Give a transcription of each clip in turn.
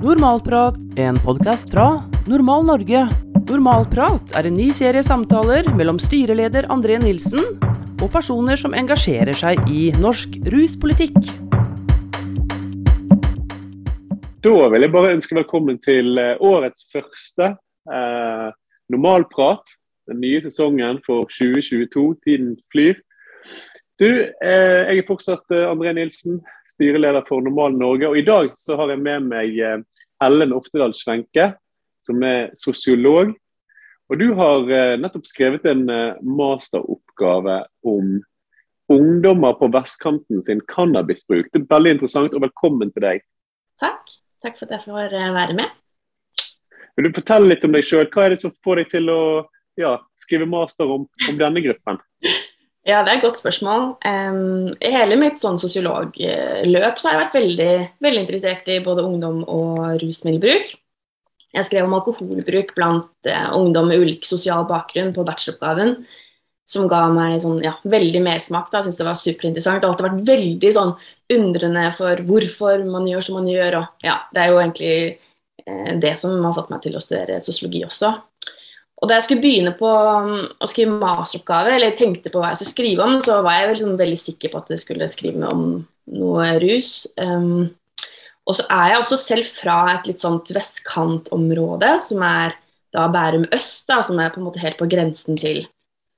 Normalprat, en podkast fra Normal Norge. Normalprat er en ny serie samtaler mellom styreleder André Nilsen og personer som engasjerer seg i norsk ruspolitikk. Da vil jeg bare ønske velkommen til eh, årets første eh, Normalprat. Den nye sesongen for 2022. Tiden flyr. Du, eh, jeg er fortsatt eh, André Nilsen, styreleder for Normal Norge. Og i dag så har jeg med meg eh, Ellen Oftedal Svenke, som er sosiolog. Og du har eh, nettopp skrevet en eh, masteroppgave om ungdommer på vestkanten sin cannabisbruk. Det er veldig interessant, og velkommen til deg. Takk. Takk for at jeg får være med. Vil du fortelle litt om deg sjøl? Hva er det som får deg til å ja, skrive master om, om denne gruppen? Ja, det er et godt spørsmål. Um, I hele mitt sånn sosiologløp så har jeg vært veldig, veldig interessert i både ungdom og rusmiddelbruk. Jeg skrev om alkoholbruk blant uh, ungdom med ulik sosial bakgrunn på bacheloroppgaven. Som ga meg sånn, ja, veldig mersmak. Jeg syns det var superinteressant. Det har alltid vært veldig sånn, undrende for hvorfor man gjør som man gjør. Og, ja, det er jo egentlig uh, det som har fått meg til å studere sosiologi også. Og da jeg skulle begynne på um, å skrive masteroppgave, eller tenkte på hva jeg skulle skrive om, så var jeg liksom veldig sikker på at jeg skulle skrive om noe rus. Um, og så er jeg også selv fra et litt sånt vestkantområde, som er da Bærum øst, da, som er på en måte helt på grensen til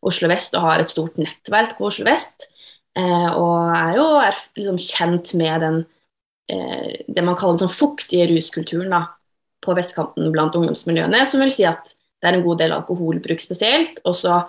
Oslo vest og har et stort nettverk på Oslo vest. Eh, og er jo er liksom kjent med den eh, det man kaller den sånn fuktige ruskulturen da, på vestkanten blant ungdomsmiljøene, som vil si at det er en god del alkoholbruk spesielt. Og så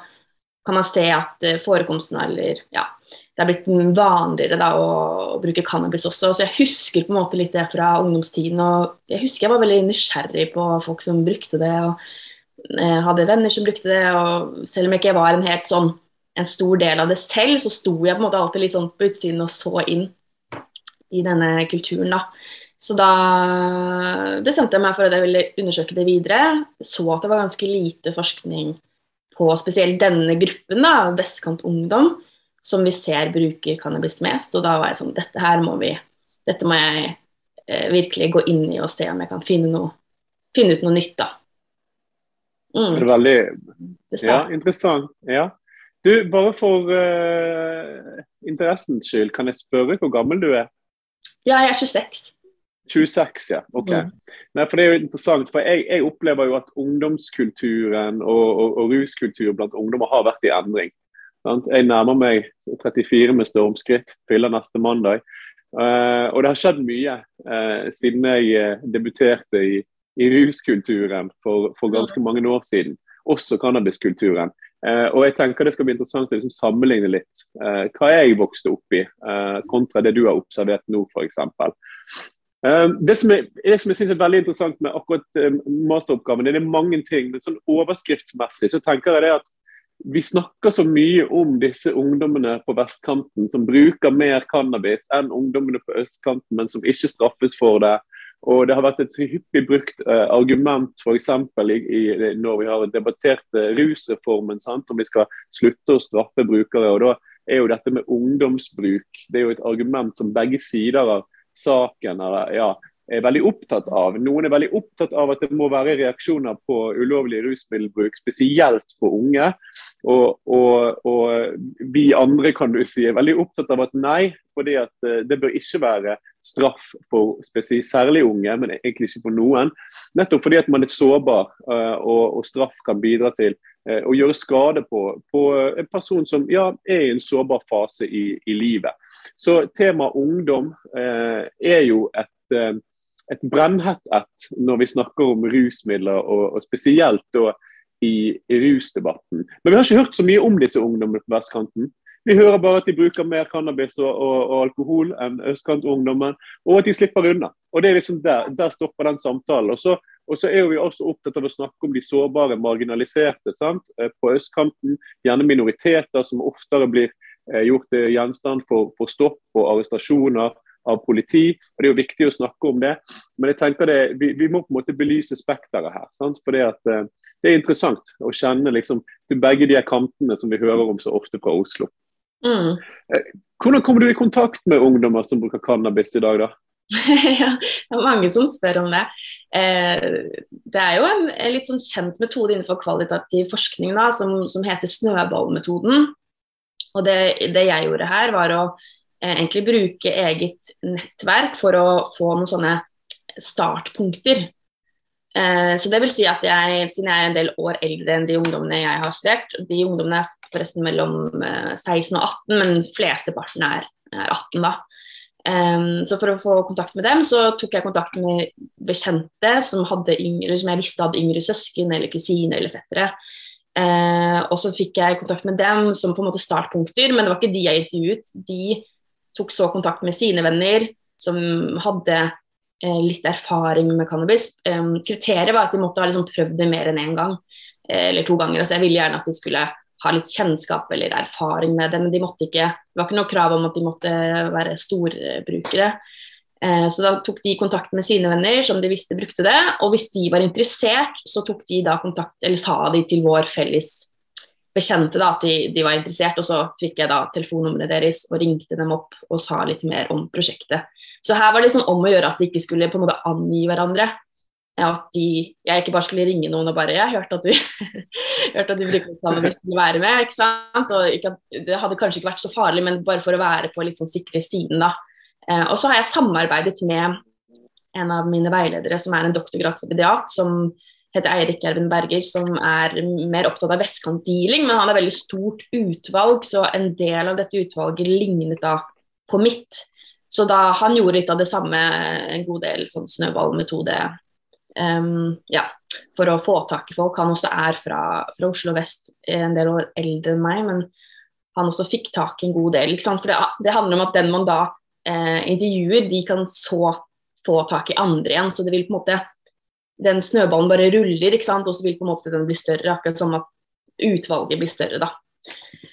kan man se at eh, forekomsten eller ja, det er blitt vanligere da, å, bruke cannabis også. Så jeg husker på en måte litt det fra ungdomstiden. og Jeg husker jeg var veldig nysgjerrig på folk som brukte det. og eh, Hadde venner som brukte det. og Selv om jeg ikke var en helt sånn en stor del av det selv, så sto jeg på en måte alltid litt sånn på utsiden og så inn i denne kulturen. da. Så da bestemte jeg meg for at jeg ville undersøke det videre. Så at det var ganske lite forskning på spesielt denne gruppen, da, vestkantungdom, som vi ser bruker cannabis mest. Og da var jeg sånn Dette her må vi Dette må jeg eh, virkelig gå inn i og se om jeg kan finne, noe, finne ut noe nytt, da. Mm. Det er veldig ja, interessant. Ja. Du, bare for uh, interessens skyld, kan jeg spørre hvor gammel du er? Ja, jeg er 26. 26, ja. Ok. Mm. Nei, for Det er jo interessant, for jeg, jeg opplever jo at ungdomskulturen og, og, og ruskultur blant ungdommer har vært i endring. Sant? Jeg nærmer meg 34 med stormskritt, fyller neste mandag. Uh, og det har skjedd mye uh, siden jeg uh, debuterte i, i ruskulturen for, for, ganske mange år siden. Også cannabiskulturen. og jeg tenker det skal bli interessant å liksom sammenligne litt hva jeg vokste opp i, kontra det du har observert nå, f.eks. Ehm, det som, er, det som jeg synes er veldig interessant med akkurat ehm, masteroppgaven, det er mange ting. men sånn Overskriftsmessig så tenker jeg det at vi snakker så mye om disse ungdommene på vestkanten som bruker mer cannabis enn ungdommene på østkanten, men som ikke straffes for det. Og Det har vært et hyppig brukt uh, argument f.eks. når vi har debattert uh, rusreformen, sant? om vi skal slutte å straffe brukere. og Da er jo dette med ungdomsbruk det er jo et argument som begge sider har saken eller, ja, er veldig opptatt av. Noen er veldig opptatt av at det må være reaksjoner på ulovlig rusmiddelbruk, spesielt for unge. Og, og, og, vi andre kan du si, er veldig opptatt av at nei, fordi eh, det bør ikke være straff for spesielt, særlig unge, men egentlig ikke for noen. Nettopp fordi at man er sårbar, eh, og, og straff kan bidra til eh, å gjøre skade på, på, en person som ja, er i en sårbar fase i, i livet. Så temaet ungdom eh, er jo et, eh, et brennhett et når vi snakker om rusmidler, og, og spesielt da i, i, rusdebatten. Men vi har ikke hørt så mye om disse ungdommene på vestkanten. Vi hører bare at de bruker mer cannabis og, og, og alkohol enn østkantungdommen, og at de slipper unna. Og det er liksom Der, der stopper den samtalen. Og så, og så er vi også opptatt av å snakke om de sårbare, marginaliserte sant? Eh, på østkanten. Gjerne minoriteter som oftere blir Eh, gjort det gjenstand for, for stopp og arrestasjoner av politi. og Det er jo viktig å snakke om det. Men jeg tenker det, vi, vi må på en måte belyse spekteret her. Sant? Fordi at Det er interessant å kjenne liksom, til begge de kantene som vi hører om så ofte fra Oslo. Mm. Hvordan kommer du i kontakt med ungdommer som bruker cannabis i dag? da? ja, det er mange som spør om det. Eh, det er jo en, en, litt sånn kjent metode innenfor kvalitativ forskning da, som, som heter snøballmetoden. Og det, det, jeg gjorde her, var å eh, egentlig bruke eget nettverk for å få noen sånne startpunkter. Eh, så det vil si at jeg, siden jeg er en del år eldre enn de ungdommene jeg har studert De ungdommene er forresten mellom 16 eh, og 18, men flesteparten er, er 18 da. Um, så for å få kontakt med dem, så tok jeg kontakt med bekjente som, yngre, som jeg visste hadde yngre søsken eller kusiner eller fettere. Uh, og så fikk jeg kontakt med dem som på en måte startpunkter, men det var ikke de jeg intervjuet. De tok så kontakt med sine venner som hadde uh, litt erfaring med cannabis. Um, kriteriet var at de måtte ha liksom prøvd det mer enn én gang uh, eller to ganger. Altså jeg ville gjerne at de skulle ha litt kjennskap eller erfaring med det, men de måtte ikke, det var ikke noe krav om at de måtte være storbrukere. Eh, så da tok de kontakt med sine venner som de visste brukte det, og hvis de var interessert, så tok de da kontakt, eller sa de til vår felles bekjente da, at de, de var interessert, og så fikk jeg da telefonnummeret deres og ringte dem opp og sa litt mer om prosjektet. Så her var det liksom om å gjøre at de ikke skulle på en måte angi hverandre, at de, jeg ikke bare skulle ringe noen og bare 'Jeg hørte at du, hørte at du bruker hvis du ville være med.' ikke sant? Og ikke, det hadde kanskje ikke vært så farlig, men bare for å være på litt sånn sikre siden, da. Eh, og så har jeg samarbeidet med en av mine veiledere som er en doktorgradsstipendiat, som heter Eirik Erven Berger, som er mer opptatt av vestkantdealing, men han har veldig stort utvalg, så en del av dette utvalget lignet da på mitt. Så da han gjorde litt av det samme, en god del sånn snøballmetode um, ja, for å få tak i folk. Han også er fra, fra, Oslo vest, en del år eldre enn meg, men han også fikk tak i en god del. For det, det, handler om at den man da eh, intervjuer, de kan så få tak i andre igjen. Så det vil på en måte den snøballen bare ruller, ikke sant? og så vil på en måte den bli større. Akkurat som at utvalget blir større, da.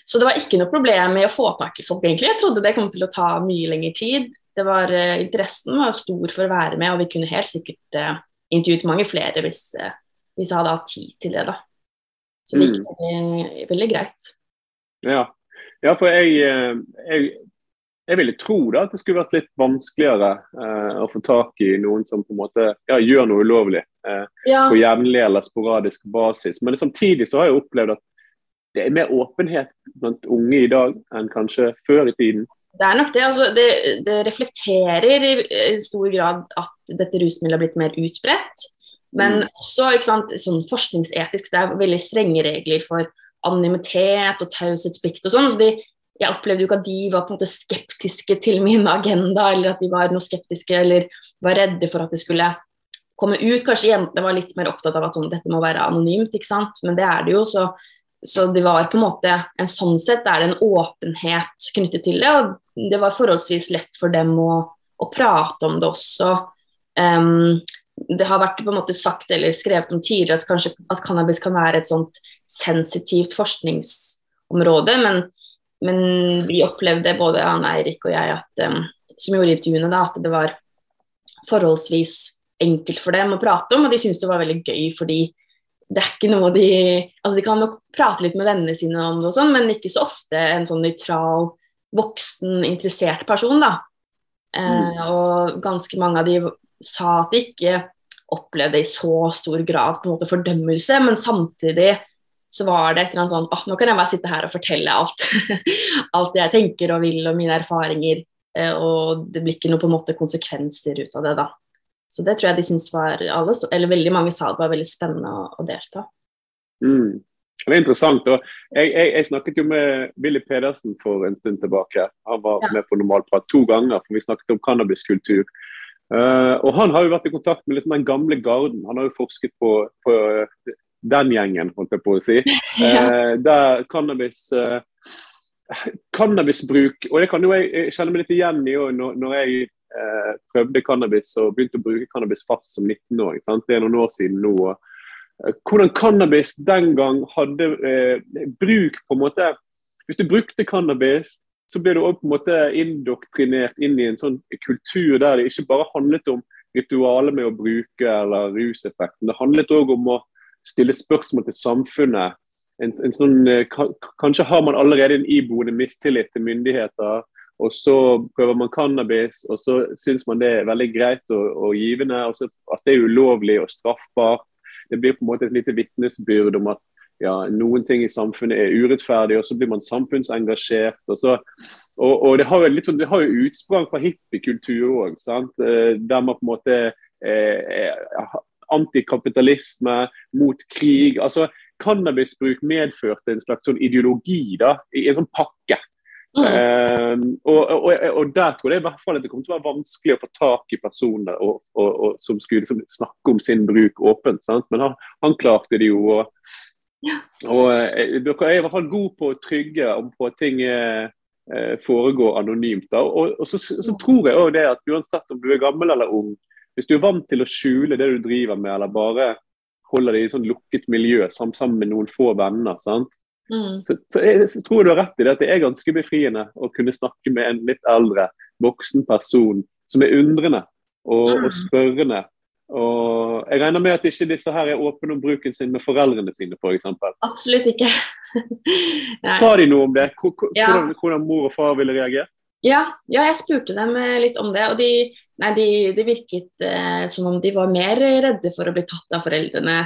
Så det var ikke noe problem med å få tak i folk, egentlig. Jeg trodde det kom til å ta mye lengre tid. Det var, uh, interessen var stor for å være med, og vi kunne helt sikkert uh, intervjuet mange flere hvis, eh, hvis, jeg hadde hatt tid til det. da. Så det gikk mm. veldig, greit. Ja. ja, for jeg, eh, jeg, jeg, ville tro da at det skulle vært litt vanskeligere eh, å få tak i noen som på en måte ja, gjør noe ulovlig eh, ja. på jevnlig eller sporadisk basis. Men samtidig så har jeg opplevd at det er mer åpenhet blant unge i dag enn kanskje før i tiden. Det er nok det. Altså, det, det, reflekterer i stor grad at dette rusmiddelet har blitt mer utbredt. Men mm. også sant, sånn forskningsetisk, det er veldig strenge regler for anonymitet og taushetsplikt og sånn. Så de, jeg opplevde jo ikke at de var på en måte skeptiske til min agenda, eller at de var noe skeptiske eller var redde for at det skulle komme ut. Kanskje jentene var litt mer opptatt av at sånn, dette må være anonymt, ikke sant. Men det er det jo. så så det var på en måte en sånn sett er det en åpenhet knyttet til det. Og det var forholdsvis lett for dem å, å prate om det også. Um, det har vært på en måte sagt eller skrevet om tidligere at kanskje at cannabis kan være et sånt sensitivt forskningsområde, men, men vi opplevde både han Eirik og jeg at, um, som gjorde intervjuene, da, at det var forholdsvis enkelt for dem å prate om, og de syntes det var veldig gøy fordi det er ikke noe de Altså, de kan nok prate litt med vennene sine om det og sånn, men ikke så ofte en sånn nøytral, voksen, interessert person, da. Eh, mm. og ganske mange av de sa at de ikke opplevde i så stor grad på en måte fordømmelse, men samtidig så var det et eller annet sånn åh, nå kan jeg bare sitte her og fortelle alt. alt jeg tenker og vil og mine erfaringer. Eh, og det blir ikke noe på en måte konsekvenser ut av det, da. Så det tror jeg de syns var alle, eller veldig mange sa det var veldig spennende å, å delta. Mm. Det er interessant. og jeg, jeg, jeg, snakket jo med Willy Pedersen for en stund tilbake. Han var ja. med på Normalprat to ganger, for vi snakket om cannabiskultur. Uh, og Han har jo vært i kontakt med liksom den gamle garden. Han har jo forsket på, på den gjengen, holdt jeg på å si. ja. uh, der cannabis uh, Cannabisbruk Og det kan jo jeg kjenne meg litt igjen i når, når jeg eh, prøvde cannabis og begynte å bruke cannabis fast som 19-åring. Det er noen år siden nå. Eh, hvordan cannabis den gang hadde eh, bruk på en måte Hvis du brukte cannabis, så ble du også på en måte indoktrinert inn i en sånn kultur der det ikke bare handlet om ritualet med å bruke eller ruseffekten. Det handlet òg om å stille spørsmål til samfunnet. En, en sånn, eh, kanskje har man allerede en iboende mistillit til myndigheter og så prøver man cannabis, og så syns man det er veldig greit og, og givende. Og så at det er ulovlig og straffbart. Det blir på en måte et lite vitnesbyrd om at ja, noen ting i samfunnet er urettferdig, og så blir man samfunnsengasjert. og så og, og det, har jo sånn, det har jo utsprang fra hippiekultur òg, der man på en måte eh, antikapitalisme, mot krig. altså Cannabisbruk medførte en slags sånn ideologi da, i en sånn pakke. Mm. Um, og, og, og, der tror jeg i hvert fall at det kommer til å være vanskelig å få tak i personer og, som skulle liksom, snakke om sin bruk åpent. Sant? Men han, han, klarte det jo. Ja. og eh, Dere er i hvert fall gode på å trygge om på at ting eh, foregår anonymt. Da. Og, så, så, tror jeg også det at uansett om du er gammel eller ung, hvis du er vant til å skjule det du driver med, eller bare holder det i sånn lukket miljø sammen med noen få venner, sant? Mm. Så, så, jeg, så, tror du har rett i det at det er ganske befriende å kunne snakke med en litt eldre, voksen person som er undrende og, mm. og spørrende. Og jeg regner med at ikke disse her er åpne om bruken sin med foreldrene sine, f.eks. Absolutt ikke. Sa de noe om det? Hvordan, ja. hvordan mor og far ville reagert? Ja, ja, jeg spurte dem eh, litt om det. Og de, nei, de, de virket eh, som om de var mer redde for å bli tatt av foreldrene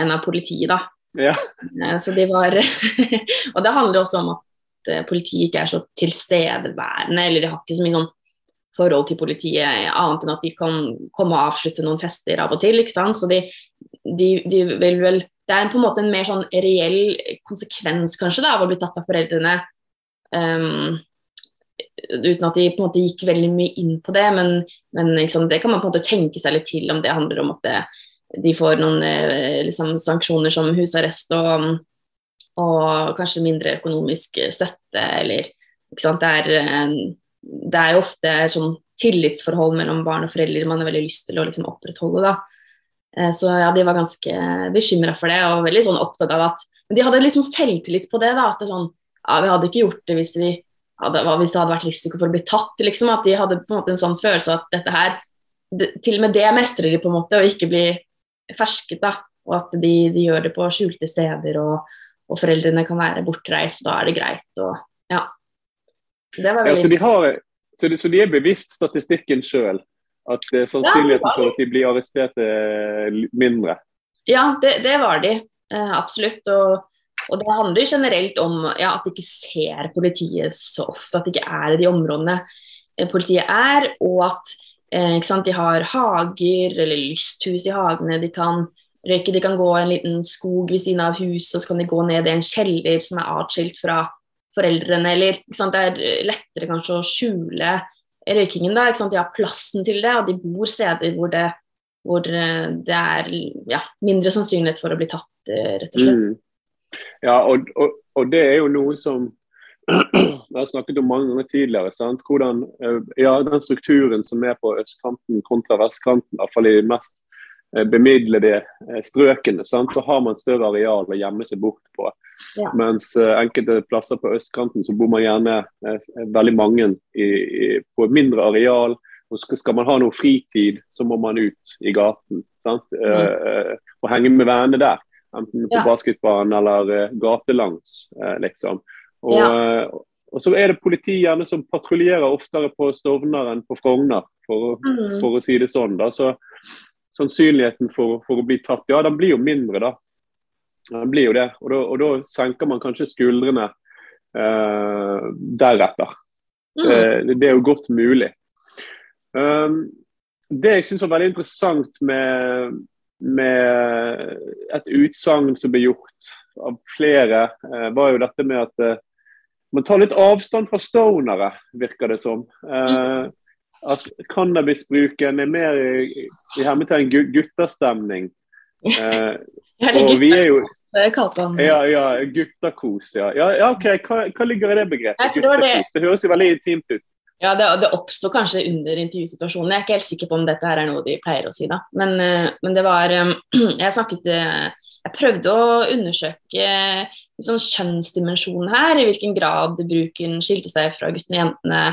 enn av politiet, da. Ja. Eh, så de var Og det handler også om at eh, politiet ikke er så tilstedeværende, eller de har ikke så mye sånn forhold til politiet annet enn at de kan komme og avslutte noen fester av og til. ikke sant? Så de, de, de vil vel Det er på en måte en mer sånn reell konsekvens kanskje da, av å bli tatt av foreldrene. Um, uten at de på en måte gikk veldig mye inn på det, men, men liksom, det kan man på en måte tenke seg litt til om det handler om at det, de får noen eh, liksom, sanksjoner som husarrest og, og, kanskje mindre økonomisk støtte, eller ikke sant? Det er, eh, det er jo ofte sånn tillitsforhold mellom barn og foreldre man har veldig lyst til å liksom, opprettholde. da. Eh, så ja, de var ganske bekymra for det og veldig sånn opptatt av at Men de hadde liksom selvtillit på det. da, at det er sånn, ja, Vi hadde ikke gjort det hvis vi hadde, hvis det hadde vært risiko for å bli tatt. liksom, At de hadde på en måte en sånn følelse at dette her det, Til og med det mestrer de på en måte, og ikke bli fersket. da, Og at de, de gjør det på skjulte steder, og, og, foreldrene kan være bortreist, da er det greit. og ja. Det var veldig... ja så, de har, så, de, så, de er bevisst statistikken sjøl? At uh, sannsynligheten ja, for at de blir arrestert er mindre? Ja, det, det var de. Eh, absolutt. og og det handler generelt om ja, at de ikke ser politiet så ofte, at de ikke er i de områdene eh, politiet er, og at eh, de har hager eller lysthus i hagene. De kan røyke, de kan gå en liten skog ved siden av huset, og så kan de gå ned i en kjeller som er atskilt fra foreldrene. Eller det er lettere kanskje å skjule røykingen. da, De har plassen til det, og de bor steder hvor det, hvor eh, det er ja, mindre sannsynlighet for å bli tatt, eh, rett og slett. Mm. Ja, og, og, og, det er jo noe som jeg har snakket om mange ganger tidligere. Sant? Hvordan, eh, ja, Den strukturen som er på østkanten kontra vestkanten, iallfall i de mest eh, bemidlede eh, strøkene, sant? så har man større areal å gjemme seg bort på. Ja. Mens enkelte plasser på østkanten så bor man gjerne veldig mange i, i, på et mindre areal. og Skal man ha noe fritid, så må man ut i gaten sant? Mm. og henge med vennene der. Enten på ja. basketbanen eller uh, gatelangs, uh, liksom. Og, ja. uh, og, så er det politi gjerne som patruljerer oftere på Stovner enn på Frogner, for, mm. for, å si det sånn. da, så Sannsynligheten for, for, å bli tatt, ja, den blir jo mindre, da. Den blir jo det. Og da, og da senker man kanskje skuldrene deretter. Mm. det er jo godt mulig. Um, det jeg syns var veldig interessant med, med et utsagn som ble gjort av flere, eh, var jo dette med at eh, man tar litt avstand fra stonere, virker det som. Eh, at cannabisbruken er mer i, i hermetegn gutterstemning. Eh, og vi er jo Ja, ja guttakos, ja. ja, ja OK, hva, hva, ligger i det begrepet? Nei, Det høres jo veldig intimt ut. Ja, det, det oppsto kanskje under intervjusituasjonen. Jeg er ikke helt sikker på om dette her er noe de pleier å si, da. Men, eh, men det var eh, Jeg snakket eh, Jeg prøvde å undersøke liksom, kjønnsdimensjonen her. I hvilken grad bruken skilte seg fra guttene og jentene.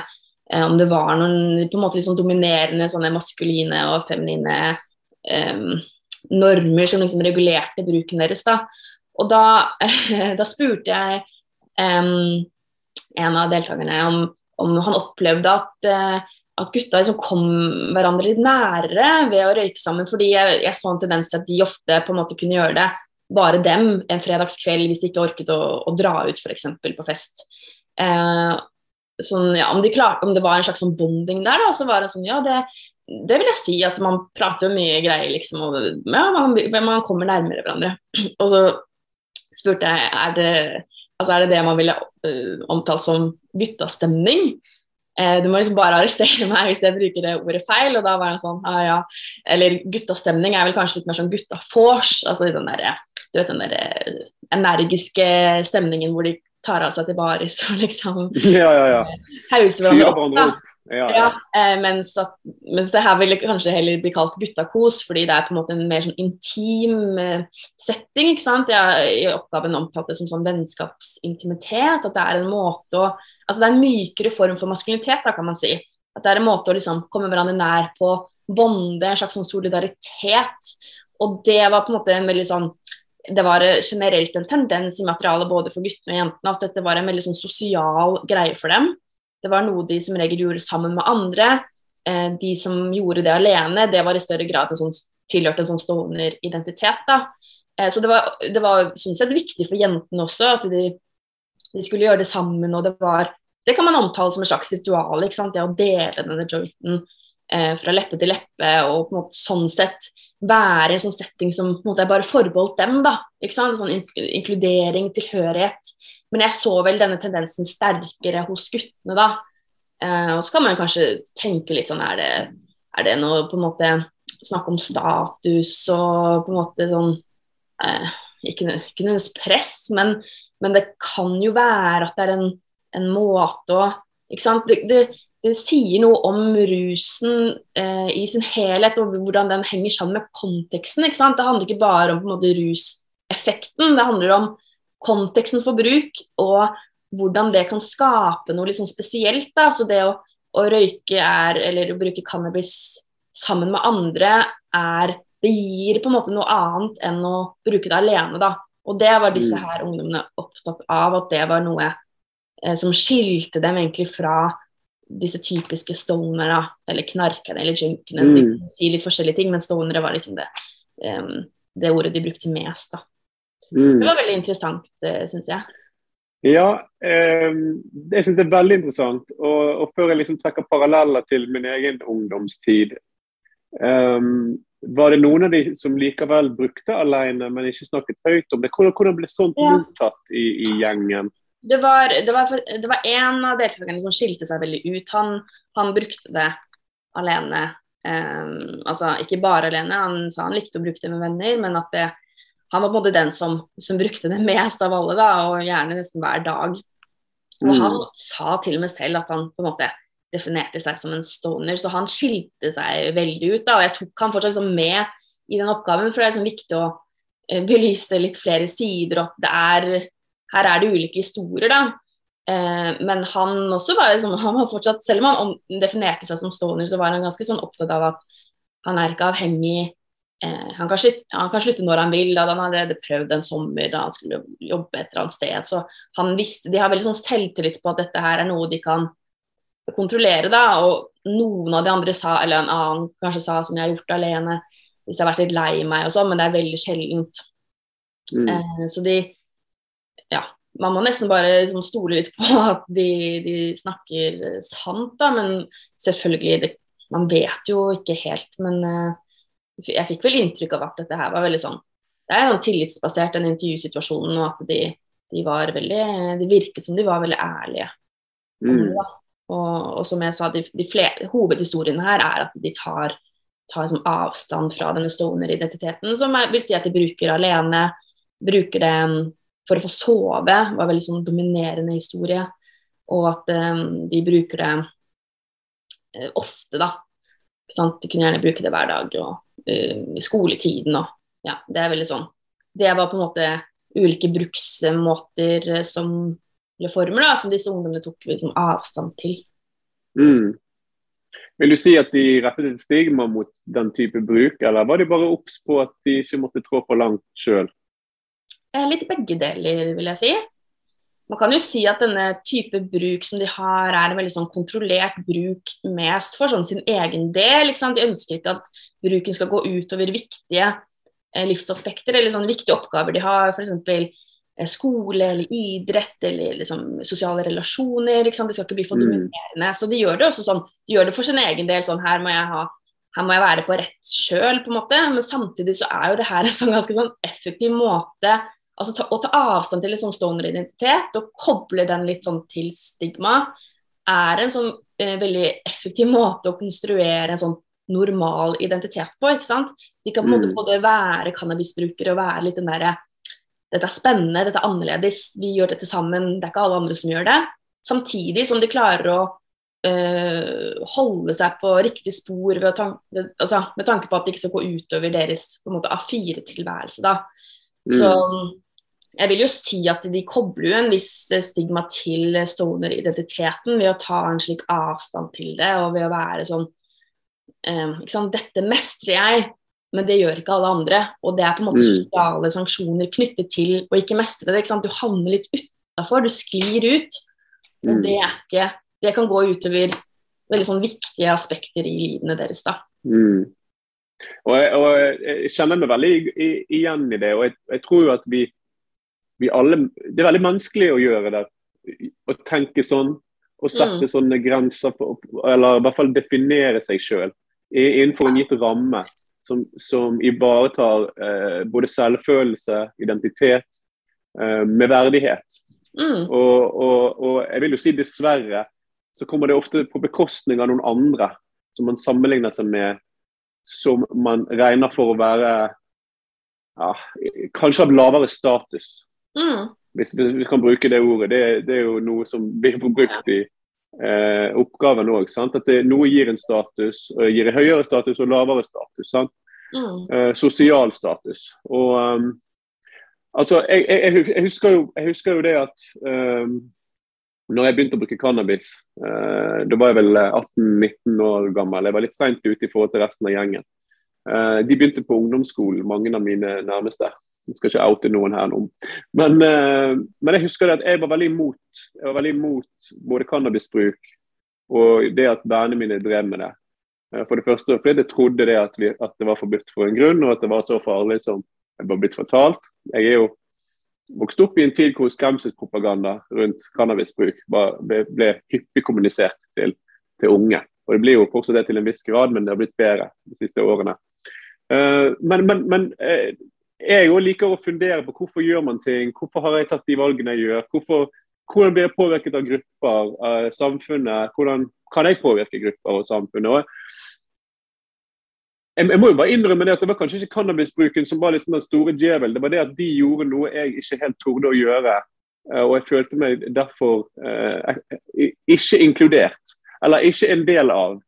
Om det var noen på en måte liksom dominerende sånne maskuline og feminine um, normer som liksom regulerte bruken deres. da. Og da, da spurte jeg um, en av deltakerne om om han opplevde at, at gutta liksom kom hverandre litt nærere ved å røyke sammen. Fordi jeg, jeg så en tendens til at de ofte på en måte kunne gjøre det bare dem en fredagskveld hvis de ikke orket å, å dra ut f.eks. på fest. Eh, sånn, ja, om, de klarte, om, det var en slags sånn bonding der, da, så var det sånn Ja, det, det vil jeg si at man prater jo mye greier, liksom. Og ja, man, man, kommer nærmere hverandre. Og så spurte jeg er det, altså er det det man ville uh, omtalt som guttastemning. Eh, du må liksom bare arrestere meg hvis jeg bruker det ordet feil. Og da var jeg sånn, ah, ja. Eller guttastemning er vel kanskje litt mer sånn guttafors. Altså den der, du vet den der eh, energiske stemningen hvor de tar av seg til baris og liksom ja, ja, ja. hauser hverandre opp. Ja, ja. ja mens, at, mens, det her ville kanskje heller bli kalt guttakos, fordi det er på en måte en mer sånn intim eh, setting. ikke sant? Jeg, I oppgaven omtalte det som sånn vennskapsintimitet. At det er en måte å Altså det er en mykere form for maskulinitet, da, kan man si. At det er en måte å liksom komme hverandre nær på, bonde, en slags sånn solidaritet. Og det var på en måte en veldig sånn det var generelt en tendens i materialet både for guttene og jentene at dette var en veldig sånn sosial greie for dem. Det var noe de som regel gjorde sammen med andre. Eh, de som gjorde det alene, det var i større grad en sånn, tilhørte en sånn stående identitet da. Eh, så det var, det var sånn sett viktig for jentene også at de, de, skulle gjøre det sammen. og Det var, det kan man omtale som et slags ritual. ikke sant? Det å dele denne jointen eh, fra leppe til leppe og på en måte sånn sett være i en sånn setting som på en måte er bare forbeholdt dem. da, ikke sant? Sånn inkludering, tilhørighet. Men jeg så vel denne tendensen sterkere hos guttene da. Eh, og så kan man kanskje tenke litt sånn Er det, er det noe på en måte snakk om status og på en måte sånn eh, Ikke, ikke nødvendigvis press, men, men, det kan jo være at det er en, en måte å ikke sant? Det, det, det sier noe om rusen eh, i sin helhet og hvordan den henger sammen med konteksten. ikke sant? Det handler ikke bare om på en måte ruseffekten, det handler om konteksten for bruk og hvordan det kan skape noe liksom spesielt. Da. Altså det å, å, røyke er, eller å bruke cannabis sammen med andre er Det gir på en måte noe annet enn å bruke det alene, da. Og det var disse mm. her ungdommene opptatt av, at det var noe eh, som skilte dem egentlig fra disse typiske stonerne, eller knarkerne eller junkene. Mm. De sier litt forskjellige ting, men stonere var liksom det, um, det ordet de brukte mest. da. Mm. Det var veldig interessant, uh, syns jeg. Ja, eh, jeg syns det er veldig interessant. Og, og, før jeg liksom trekker paralleller til min egen ungdomstid eh, Var det noen av de som likevel brukte alene, men ikke snakket høyt om det? Hvordan, hvordan ble sånt ja. mottatt i, i, gjengen? Det var, det, var, det var en av deltakerne som skilte seg veldig ut. Han, han brukte det alene. Um, altså ikke bare alene, han sa han likte å bruke det med venner, men at det han var på en måte den som, som, brukte det mest av alle, da, og gjerne nesten hver dag. Og mm. han sa til og med selv at han på en måte definerte seg som en stoner, så han skilte seg veldig ut. da, og Jeg tok han fortsatt liksom med i den oppgaven, for det er liksom viktig å eh, belyse litt flere sider. og er, Her er det ulike historier, da. Eh, men han også var, liksom, han var fortsatt, selv om han definerte seg som stoner, så var han ganske sånn opptatt av at han er ikke avhengig eh, han, kan slutte, han, kan slutte, når han vil. Da. Han hadde prøvd en sommer da han skulle jobbe et eller annet sted. Så han visste, De har veldig sånn selvtillit på at dette her er noe de kan kontrollere. da, Og noen av de andre sa, eller en annen kanskje sa som jeg har gjort alene hvis jeg har vært litt lei meg og sånn, men det er veldig sjeldent. Mm. Eh, så de Ja. Man må nesten bare liksom, stole litt på at de, de snakker sant, da, men selvfølgelig det, Man vet jo ikke helt, men eh, jeg fikk vel inntrykk av at dette her var veldig sånn Det er noe tillitsbasert, den intervjusituasjonen, og at de, de, var veldig Det virket som de var veldig ærlige. Mm. Og, og, som jeg sa, de, de flere, hovedhistoriene her er at de tar, tar liksom avstand fra denne stoner-identiteten, som jeg vil si at de bruker alene. Bruker um, for å få sove, var veldig sånn dominerende historie. Og at um, de bruker det uh, ofte, da. De kunne gjerne bruke det hver dag. og uh, skoletiden og ja, det er veldig sånn. Det var på en måte ulike bruksmåter eh, som reformer da, som disse ungdommene tok liksom avstand til. Mm. Vil du si at de rettet et stigma mot den type bruk, eller var de bare obs på at de ikke måtte trå for langt sjøl? Eh, litt begge deler, vil jeg si. man kan jo si at denne type bruk som de har, er en veldig sånn kontrollert bruk mest for sånn sin egen del. De ønsker ikke at bruken skal gå utover viktige eh, livsaspekter eller sånn viktige oppgaver de har, For Eh, skole eller idrett eller liksom, sosiale relasjoner. Det skal ikke bli for mm. dominerende. Så de gjør det også sånn, de gjør det for sin egen del. sånn her må jeg ha her må jeg være på rett kjøl, på en måte. Men samtidig så er jo det her en sånn ganske sånn effektiv måte altså ta, Å ta avstand til en sånn stoner-identitet og koble den litt sånn til stigma, er en sånn eh, veldig effektiv måte å konstruere en sånn normal identitet på. ikke sant? De kan på en måte mm. både være cannabisbrukere og være litt den derre Dette er spennende, dette er annerledes, vi gjør dette sammen, det er ikke alle andre som gjør det. Samtidig som de klarer å øh, holde seg på riktig spor ved tanke, altså, med tanke på at det ikke skal gå utover deres A4-tilværelse. Mm. Så jeg vil jo si at de kobler jo en viss eh, stigma til stoner-identiteten ved å ta en slik avstand til det, og ved å være sånn øh, Dette mestrer jeg, men det gjør ikke alle andre. Og det er på en måte mm. sosiale sanksjoner knyttet til å ikke mestre det. ikke Du havner litt utafor, du sklir ut. Og mm. det ikke Det kan gå utover veldig sånn viktige aspekter i livene deres. da. Mm. Og, jeg, og jeg, kjenner meg veldig igjen i det. og jeg, jeg tror jo at vi vi alle Det er veldig menneskelig å gjøre det. Å tenke sånn og sette mm. sånne grenser på, eller i hvert fall definere seg sjøl innenfor en gitt ramme som, som ivaretar eh, både selvfølelse, identitet, eh, med verdighet. Mm. Og, og, og, jeg vil jo si dessverre så kommer det ofte på bekostning av noen andre som man sammenligner seg med, som man regner for å være ja, kanskje av lavere status. Mm. Hvis vi kan bruke det ordet. Det, det, er jo noe som blir brukt i eh, oppgaven òg. At det, noe gir en status, og gir en høyere status og lavere status. Mm. Eh, sosial status. Og um, altså, jeg, jeg, jeg, husker jo, jeg, husker jo, det at um, når jeg begynte å bruke cannabis, uh, da var jeg vel 18-19 år gammel. Jeg var litt seint ute i forhold til resten av gjengen. Uh, de begynte på ungdomsskolen, mange av mine nærmeste. Jeg skal ikke oute noen her nå. Men, uh, men, jeg husker at jeg var veldig imot, jeg var veldig imot både cannabisbruk og det at vennene mine drev med det. Uh, for det første fordi jeg trodde det at, vi, at, det var forbudt for en grunn, og at det var så farlig som det var blitt fortalt. Jeg er jo vokst opp i en tid hvor skremselspropaganda rundt cannabisbruk ble, ble, hyppig kommunisert til, til, unge. Og Det blir jo fortsatt det til en viss grad, men det har blitt bedre de siste årene. Uh, men, men, men jeg òg liker å fundere på hvorfor gjør man ting, hvorfor har jeg tatt de valgene jeg gjør. Hvorfor, hvordan blir jeg påvirket av grupper, av samfunnet, hvordan kan jeg påvirke grupper og samfunnet. Og jeg, jeg, må jo bare innrømme det at det var kanskje ikke cannabisbruken som var liksom den store djevel, det var det at de gjorde noe jeg ikke helt torde å gjøre. Eh, og jeg følte meg derfor eh, ikke inkludert, eller ikke en del av.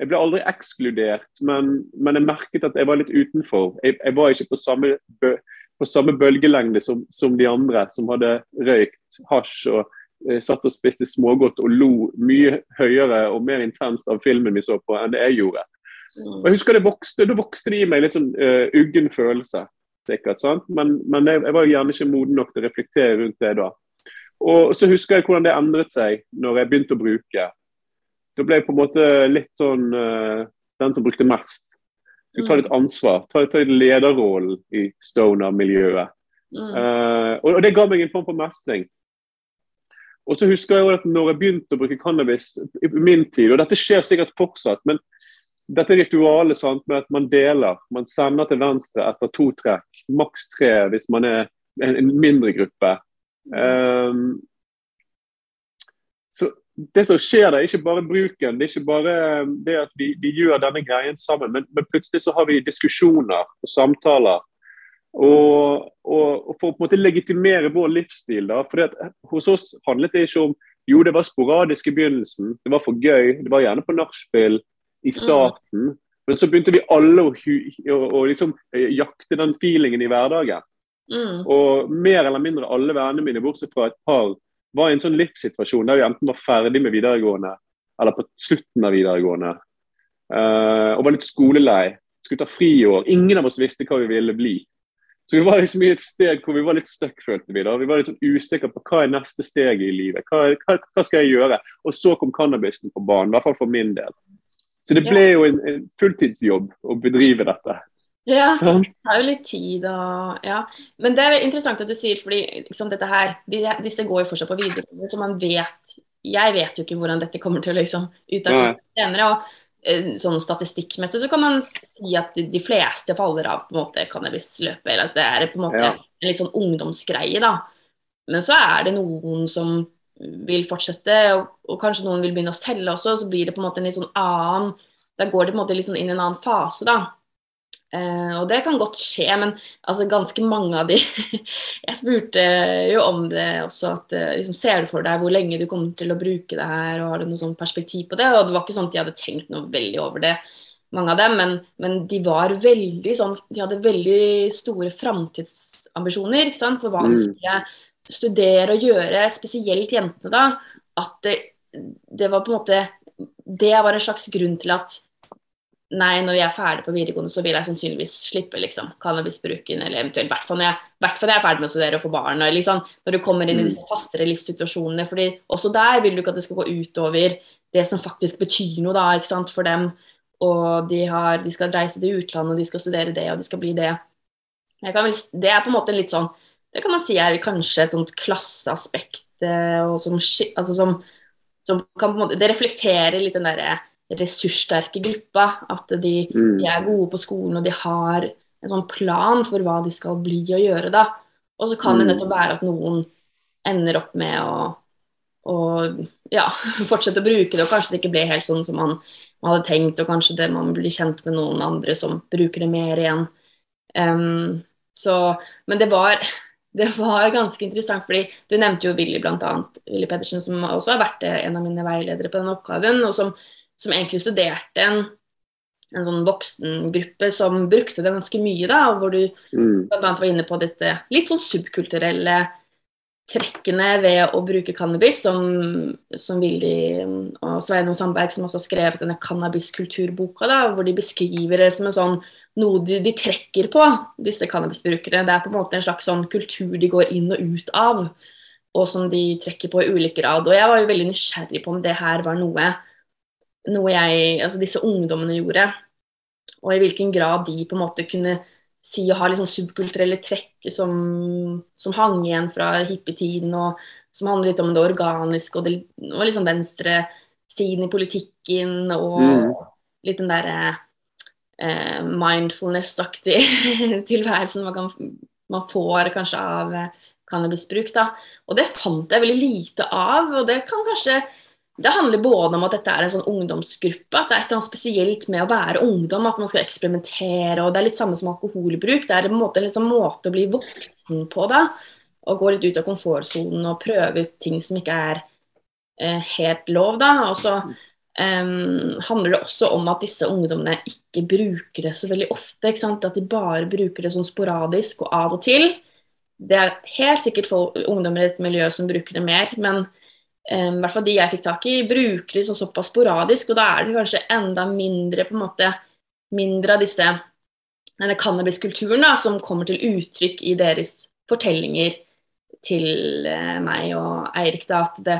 Jeg ble aldri ekskludert, men, men, jeg merket at jeg var litt utenfor. Jeg, jeg var ikke på samme, på samme bølgelengde som, som, de andre som hadde røykt hasj og eh, satt og spiste smågodt og lo mye høyere og mer intenst av filmen vi så på, enn det jeg gjorde. Og jeg husker det vokste, Da vokste det i meg litt sånn uh, uggen følelse, sikkert. sant? Men, men jeg, jeg, var gjerne ikke moden nok til å reflektere rundt det da. Og så husker jeg hvordan det endret seg når jeg begynte å bruke da ble jeg på en måte litt sånn uh, den som brukte mest. Skulle ta mm. litt ansvar, ta, ta litt lederrollen i stoner-miljøet. Mm. Uh, og, og, det ga meg en form for mestring. Og så husker jeg at når jeg begynte å bruke cannabis i min tid, og dette skjer sikkert fortsatt, men dette ritualet sant, med at man deler, man sender til venstre etter to trekk, maks tre hvis man er en, en mindre gruppe. Um, det som skjer der, ikke bare bruken, det er ikke bare um, det at vi, vi gjør denne greien sammen, men, men, plutselig så har vi diskusjoner og samtaler. Og, og, og for å på en måte legitimere vår livsstil. da, for Hos oss handlet det ikke om jo, det var sporadisk i begynnelsen, det var for gøy, det var gjerne på nachspiel i starten. Mm. Men så begynte vi alle å, å, å liksom, eh, jakte den feelingen i hverdagen. Mm. Og mer eller mindre alle vennene mine, bortsett fra et par var i en sånn livssituasjon der vi enten var ferdig med videregående eller på slutten av videregående. Uh, og var litt skolelei. Skulle ta friår. Ingen av oss visste hva vi ville bli. Så vi var liksom i et steg hvor vi var litt stuck, følte vi. da. Vi var litt sånn usikre på hva er neste steg i livet. Hva, hva, hva, skal jeg gjøre? Og så kom cannabisen på banen, i hvert fall for min del. Så det ble jo en, en fulltidsjobb å bedrive dette. Ja, det tar jo litt tid og Ja. Men det er interessant at du sier, fordi liksom, dette her, de, disse går jo fortsatt på videregående, så man vet Jeg vet jo ikke hvordan dette kommer til å liksom utartes senere. og Eh, sånn statistikkmessig så kan man si at de, de fleste faller av på en måte cannabisløpet, eller at det er på en måte ja. en litt sånn ungdomsgreie, da. Men så er det noen som vil fortsette, og, og, kanskje noen vil begynne å selge også, så blir det på en måte en litt sånn annen Da går det på en måte litt sånn inn i en annen fase, da. Uh, og det kan godt skje, men altså, ganske mange av de Jeg spurte jo om det også, at uh, liksom, ser du for deg hvor lenge du kommer til å bruke det her, og har du noe sånn perspektiv på det? Og det var ikke sånn at de hadde tenkt noe veldig over det, mange av dem, men, men de var veldig sånn De hadde veldig store framtidsambisjoner ikke sant, for hva de mm. skulle studere og gjøre, spesielt jentene da. At det, det var på en måte Det var en slags grunn til at Nei, når jeg er ferdig på videregående, så vil jeg sannsynligvis slippe liksom, cannabisbruken, eller eventuelt i hvert fall når jeg, jeg er ferdig med å studere og få barn. Og liksom, når du kommer inn i mm. disse fastere livssituasjonene. fordi også der vil du ikke at det skal gå utover det som faktisk betyr noe da, ikke sant, for dem. Og de, har, de skal reise til utlandet, og de skal studere det, og de skal bli det. Vel, det er på en måte litt sånn Det kan man si er kanskje et sånt klasseaspekt, eh, og som, altså som, som kan på en måte Det reflekterer litt den derre ressurssterke gruppa. At de, mm. de, er gode på skolen og de har en sånn plan for hva de skal bli og gjøre. da. Og så kan mm. det nettopp være at noen ender opp med å, å ja, fortsette å bruke det, og kanskje det ikke ble helt sånn som man, man, hadde tenkt, og kanskje det man blir kjent med noen andre som bruker det mer igjen. Um, så, men det var, det var ganske interessant, fordi du nevnte jo Willy bl.a. Willy Pedersen, som også har vært en av mine veiledere på den oppgaven. og som som egentlig studerte en, en sånn voksengruppe som brukte det ganske mye, da, hvor du mm. bl.a. var inne på dette litt sånn subkulturelle trekkene ved å bruke cannabis, som, som Willy og Sveinung Sandberg, som også har skrevet denne cannabiskulturboka, da, hvor de beskriver det som en sånn noe de, de trekker på, disse cannabisbrukere. Det er på en måte en slags sånn kultur de går inn og ut av, og som de trekker på i ulik grad. Og jeg var jo veldig nysgjerrig på om det her var noe noe jeg, altså disse ungdommene gjorde. Og i hvilken grad de på en måte kunne si å ha liksom subkulturelle trekk som, som hang igjen fra hippietiden, og som handler litt om det organiske og, det, og liksom venstresiden i politikken, og mm. litt den derre eh, mindfulness-aktige tilværelsen man, kan, man, får kanskje av eh, cannabisbruk. da. Og det fant jeg veldig lite av, og det kan kanskje det handler både om at dette er en sånn ungdomsgruppe, at det er et eller annet spesielt med å være ungdom, at man skal eksperimentere. og Det er litt samme som alkoholbruk. Det er en måte, liksom, måte å bli voksen på. da, Å gå litt ut av komfortsonen og prøve ut ting som ikke er eh, helt lov. da, og så um, handler det også om at disse ungdommene ikke bruker det så veldig ofte. At de bare bruker det sånn sporadisk og av og til. Det er helt sikkert folk, ungdommer i dette miljøet som bruker det mer, men um, hvert fall de jeg fikk tak i, bruker de så såpass sporadisk. Og da er det kanskje enda mindre på en måte, mindre av disse denne cannabiskulturen da, som kommer til uttrykk i deres fortellinger til uh, meg og Eirik. da, at det,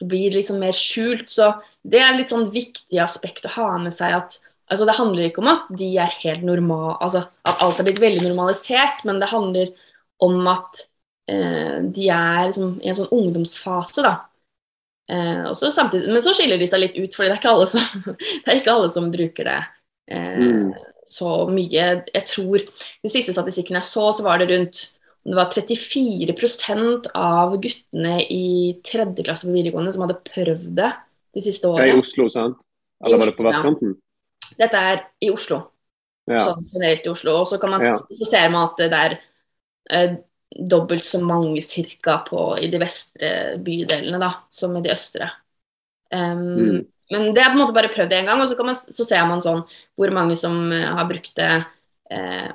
det blir liksom mer skjult. Så det er litt sånn viktig aspekt å ha med seg at altså Det handler ikke om at de er helt normal, altså at alt er blitt veldig normalisert, men det handler om at eh, de er liksom i en sånn ungdomsfase. da, Eh, samtidig, men så skiller de seg litt ut, for det det er ikke alle som bruker det eh, mm. så mye. Jeg tror De siste statistikkene jeg så, så var det rundt det var 34% av guttene i tredje klasse på videregående som hadde prøvd det de siste årene. Det er i Oslo, sant? Eller var det på vestkanten? Ja. Dette er i Oslo. Ja. Sånn generelt i Oslo. Og så, man, ja. så ser man at det der eh, dobbelt så mange cirka på, i de vestre bydelene da, som i de østre. Um, mm. Men det er på en måte bare prøvd én gang, og så, man, så, ser man sånn hvor mange som uh, har brukt det eh,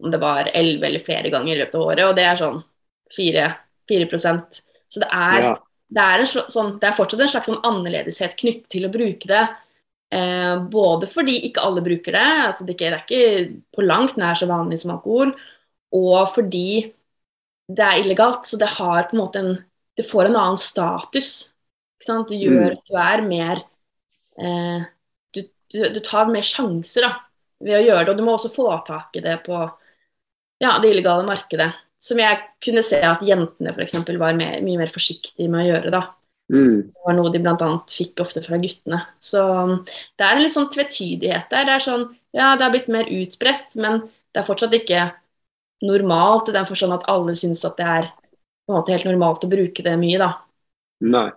Om det var elleve eller flere ganger i løpet av året, og det er sånn 4, 4% Så det er, ja. det, er sånn, det er, fortsatt en slags sånn annerledeshet knyttet til å bruke det. Eh, både fordi ikke alle bruker det, altså det, ikke, det er ikke på langt nær så vanlig som alkohol. Og fordi det er illegalt. Så det har på en måte en Det får en annen status. Du gjør Mm. Du er mer eh, du, du, du tar mer sjanser da, ved å gjøre det. Og du må også få tak i det på ja, det illegale markedet. Som jeg kunne se at jentene f.eks. var mer, mye mer forsiktige med å gjøre. da. Mm. Det var noe de bl.a. fikk ofte fra guttene. Så det er en litt sånn tvetydighet der. Det er sånn, ja, det har blitt mer utbredt, men det er fortsatt ikke normalt i den forstand at alle syns at det er på en måte helt normalt å bruke det mye, da. Nei.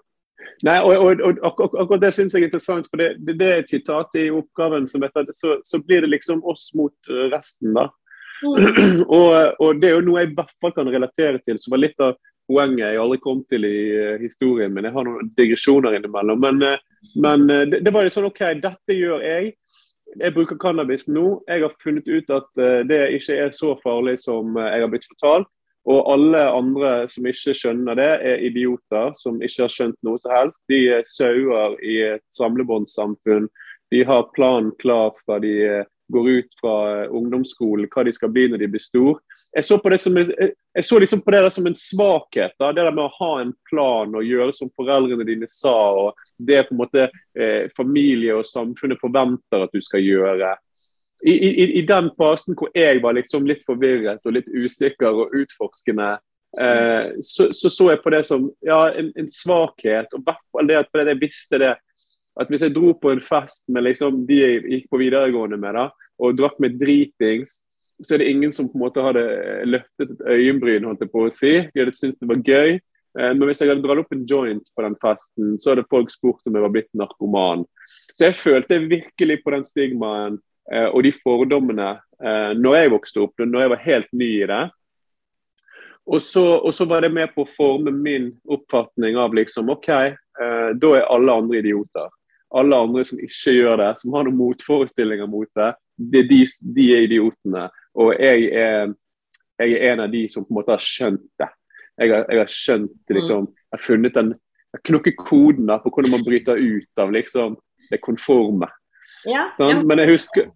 Nei, og, og, og og ak Akkurat det syns jeg er interessant, for det, det, det er et sitat i oppgaven som heter så, så blir det liksom oss mot eh, resten, da. og, og det er jo noe jeg i hvert fall kan relatere til, som var litt av poenget jeg aldri kom til i uh, historien min. Jeg har noen digresjoner innimellom. Men, uh, men uh, det, det var jo sånn OK, dette gjør jeg. Jeg bruker cannabis nå. Jeg har funnet ut at eh, det ikke er så farlig som eh, jeg har blitt fortalt. Og alle andre som ikke skjønner det, er idioter som ikke har skjønt noe som helst. De er sauer i et samlebåndssamfunn. De har planen klar fra de eh, går ut fra ungdomsskolen, hva de skal bli når de blir stor. Jeg så, på det som, jeg, jeg så liksom på det der som en svakhet. Da. Det der med å ha en plan og gjøre som foreldrene dine sa. og Det på en måte eh, familie og samfunnet forventer at du skal gjøre. I, i, I den fasen hvor jeg var liksom litt forvirret og litt usikker og utforskende, eh, så, så så jeg på det som ja, en, en svakhet. og det at jeg visste det at hvis jeg dro på en fest med liksom de jeg gikk på videregående med, da, og drakk med dritings, så er det ingen som på en måte hadde løftet et øyenbryn, holdt jeg på å si. De hadde syntes det var gøy. Eh, Men hvis jeg hadde dratt opp en joint på den festen, så hadde folk spurt om jeg var blitt narkoman. Så jeg følte virkelig på den stigmaen eh, og de fordommene eh, når jeg vokste opp, når jeg var helt ny i det. Og så, og så var det med på å forme min oppfatning av liksom OK, da er alle andre idioter. Alle andre som ikke gjør det, som har noen motforestillinger mot det, er de, de er idiotene. Og jeg er, jeg er en av de som på en måte har skjønt det. Jeg har, jeg har skjønt liksom, jeg har funnet den jeg knukket koden da, på hvordan man bryter ut av liksom, det konforme. Ja, sånn? Men, jeg husker,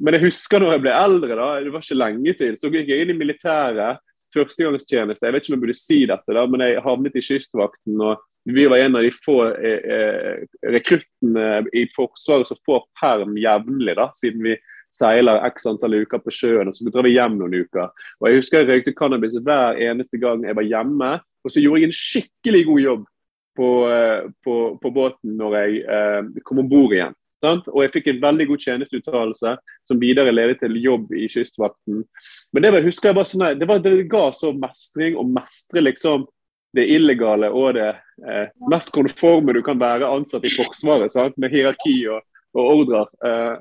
men jeg husker når jeg ble eldre, da, det var ikke lenge til, så gikk jeg inn i militæret. Førstegangstjeneste. Jeg vet ikke om jeg burde si dette, da, men jeg havnet i Kystvakten. og Vi var en av de få eh, eh, rekruttene i Forsvaret som får perm jevnlig, da, siden vi seiler x antall uker på sjøen. og Så drar vi hjem noen uker. Og Jeg husker jeg røykte cannabis hver eneste gang jeg var hjemme. Og så gjorde jeg en skikkelig god jobb på, eh, på, på båten når jeg eh, kom om bord igjen. Sant? Og jeg fikk en veldig god tjenesteuttalelse som videre ledet til jobb i Kystvakten. Men det husker jeg sånn, det, var, det ga så mestring å mestre liksom det illegale og det eh, mest konforme du kan være ansatt i Forsvaret, sant? med hierarki og, og ordrer. Eh,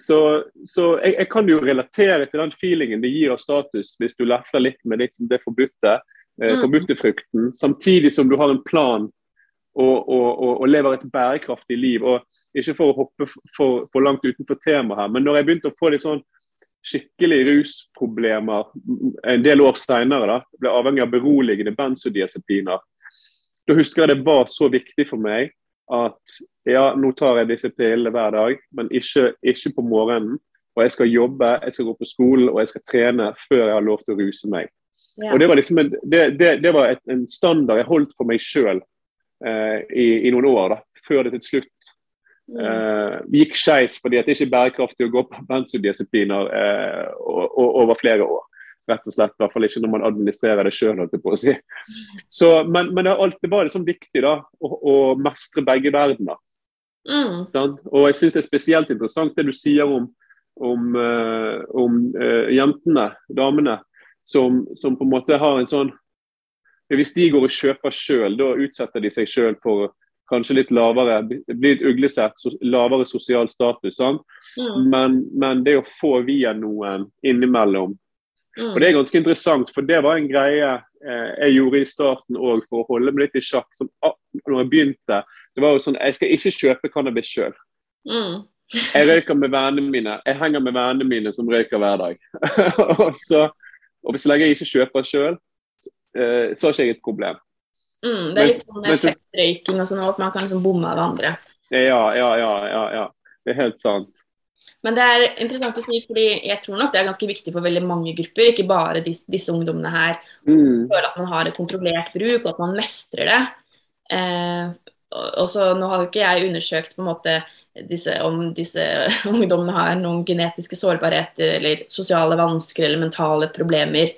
så så jeg, jeg kan jo relatere til den feelingen det gir av status hvis du lefler litt med litt det forbudte, eh, Mm. forbudte frukten, samtidig som du har en plan og, og, og, og lever et bærekraftig liv. og Ikke for å hoppe for, for langt utenfor temaet her, men når jeg begynte å få litt sånn skikkelig rusproblemer en del år seinere, ble avhengig av beroligende benzodiazepiner, da husker jeg det var så viktig for meg at ja, nå tar jeg disse pillene hver dag, men ikke, ikke på morgenen. Og jeg skal jobbe, jeg skal gå på skolen og jeg skal trene før jeg har lov til å ruse meg. Ja. Og Det var, liksom en, det, det, det var et, en standard jeg holdt for meg sjøl eh, i, i noen år, da, før det til slutt Mm. eh, gikk skeis fordi det ikke er bærekraftig å gå på benzodiazepiner eh, over flere år. Rett og slett, i hvert fall ikke når man administrerer det sjøl. Si. Så, men, men det, er alltid det var liksom viktig da, å, å mestre begge verdener. Mm. Sånn? Og jeg syns det er spesielt interessant det du sier om, om, uh, om uh, jentene, damene, som, som på en måte har en sånn Hvis de går og kjøper sjøl, da utsetter de seg sjøl for kanskje litt lavere blir et uglesett, lavere sosial status. Sånn? Mm. Men, men det å få via noen innimellom Mm. og Det er ganske interessant, for det var en greie eh, jeg gjorde i starten òg for å holde meg litt i sjakk. Som, ah, når jeg begynte, det var jo sånn, Jeg skal ikke kjøpe cannabis sjøl. Mm. Jeg røyker med vennene mine. Jeg henger med vennene mine som røyker hver dag. og, så, og så lenge jeg ikke kjøper sjøl, eh, så har ikke jeg et problem. Mm. Det er litt sånn med men og sånn, at man kan liksom bomme av andre. Ja, ja, ja, ja, ja. Det er helt sant. Men det er interessant å si, fordi jeg tror nok det er ganske viktig for veldig mange grupper, ikke bare disse, disse ungdommene her. Mm. Føle at man har et kontrollert bruk, og at man mestrer det. Eh, og så, Nå har jo ikke jeg undersøkt på en måte disse, om disse ungdommene har noen genetiske sårbarheter eller sosiale vansker eller mentale problemer.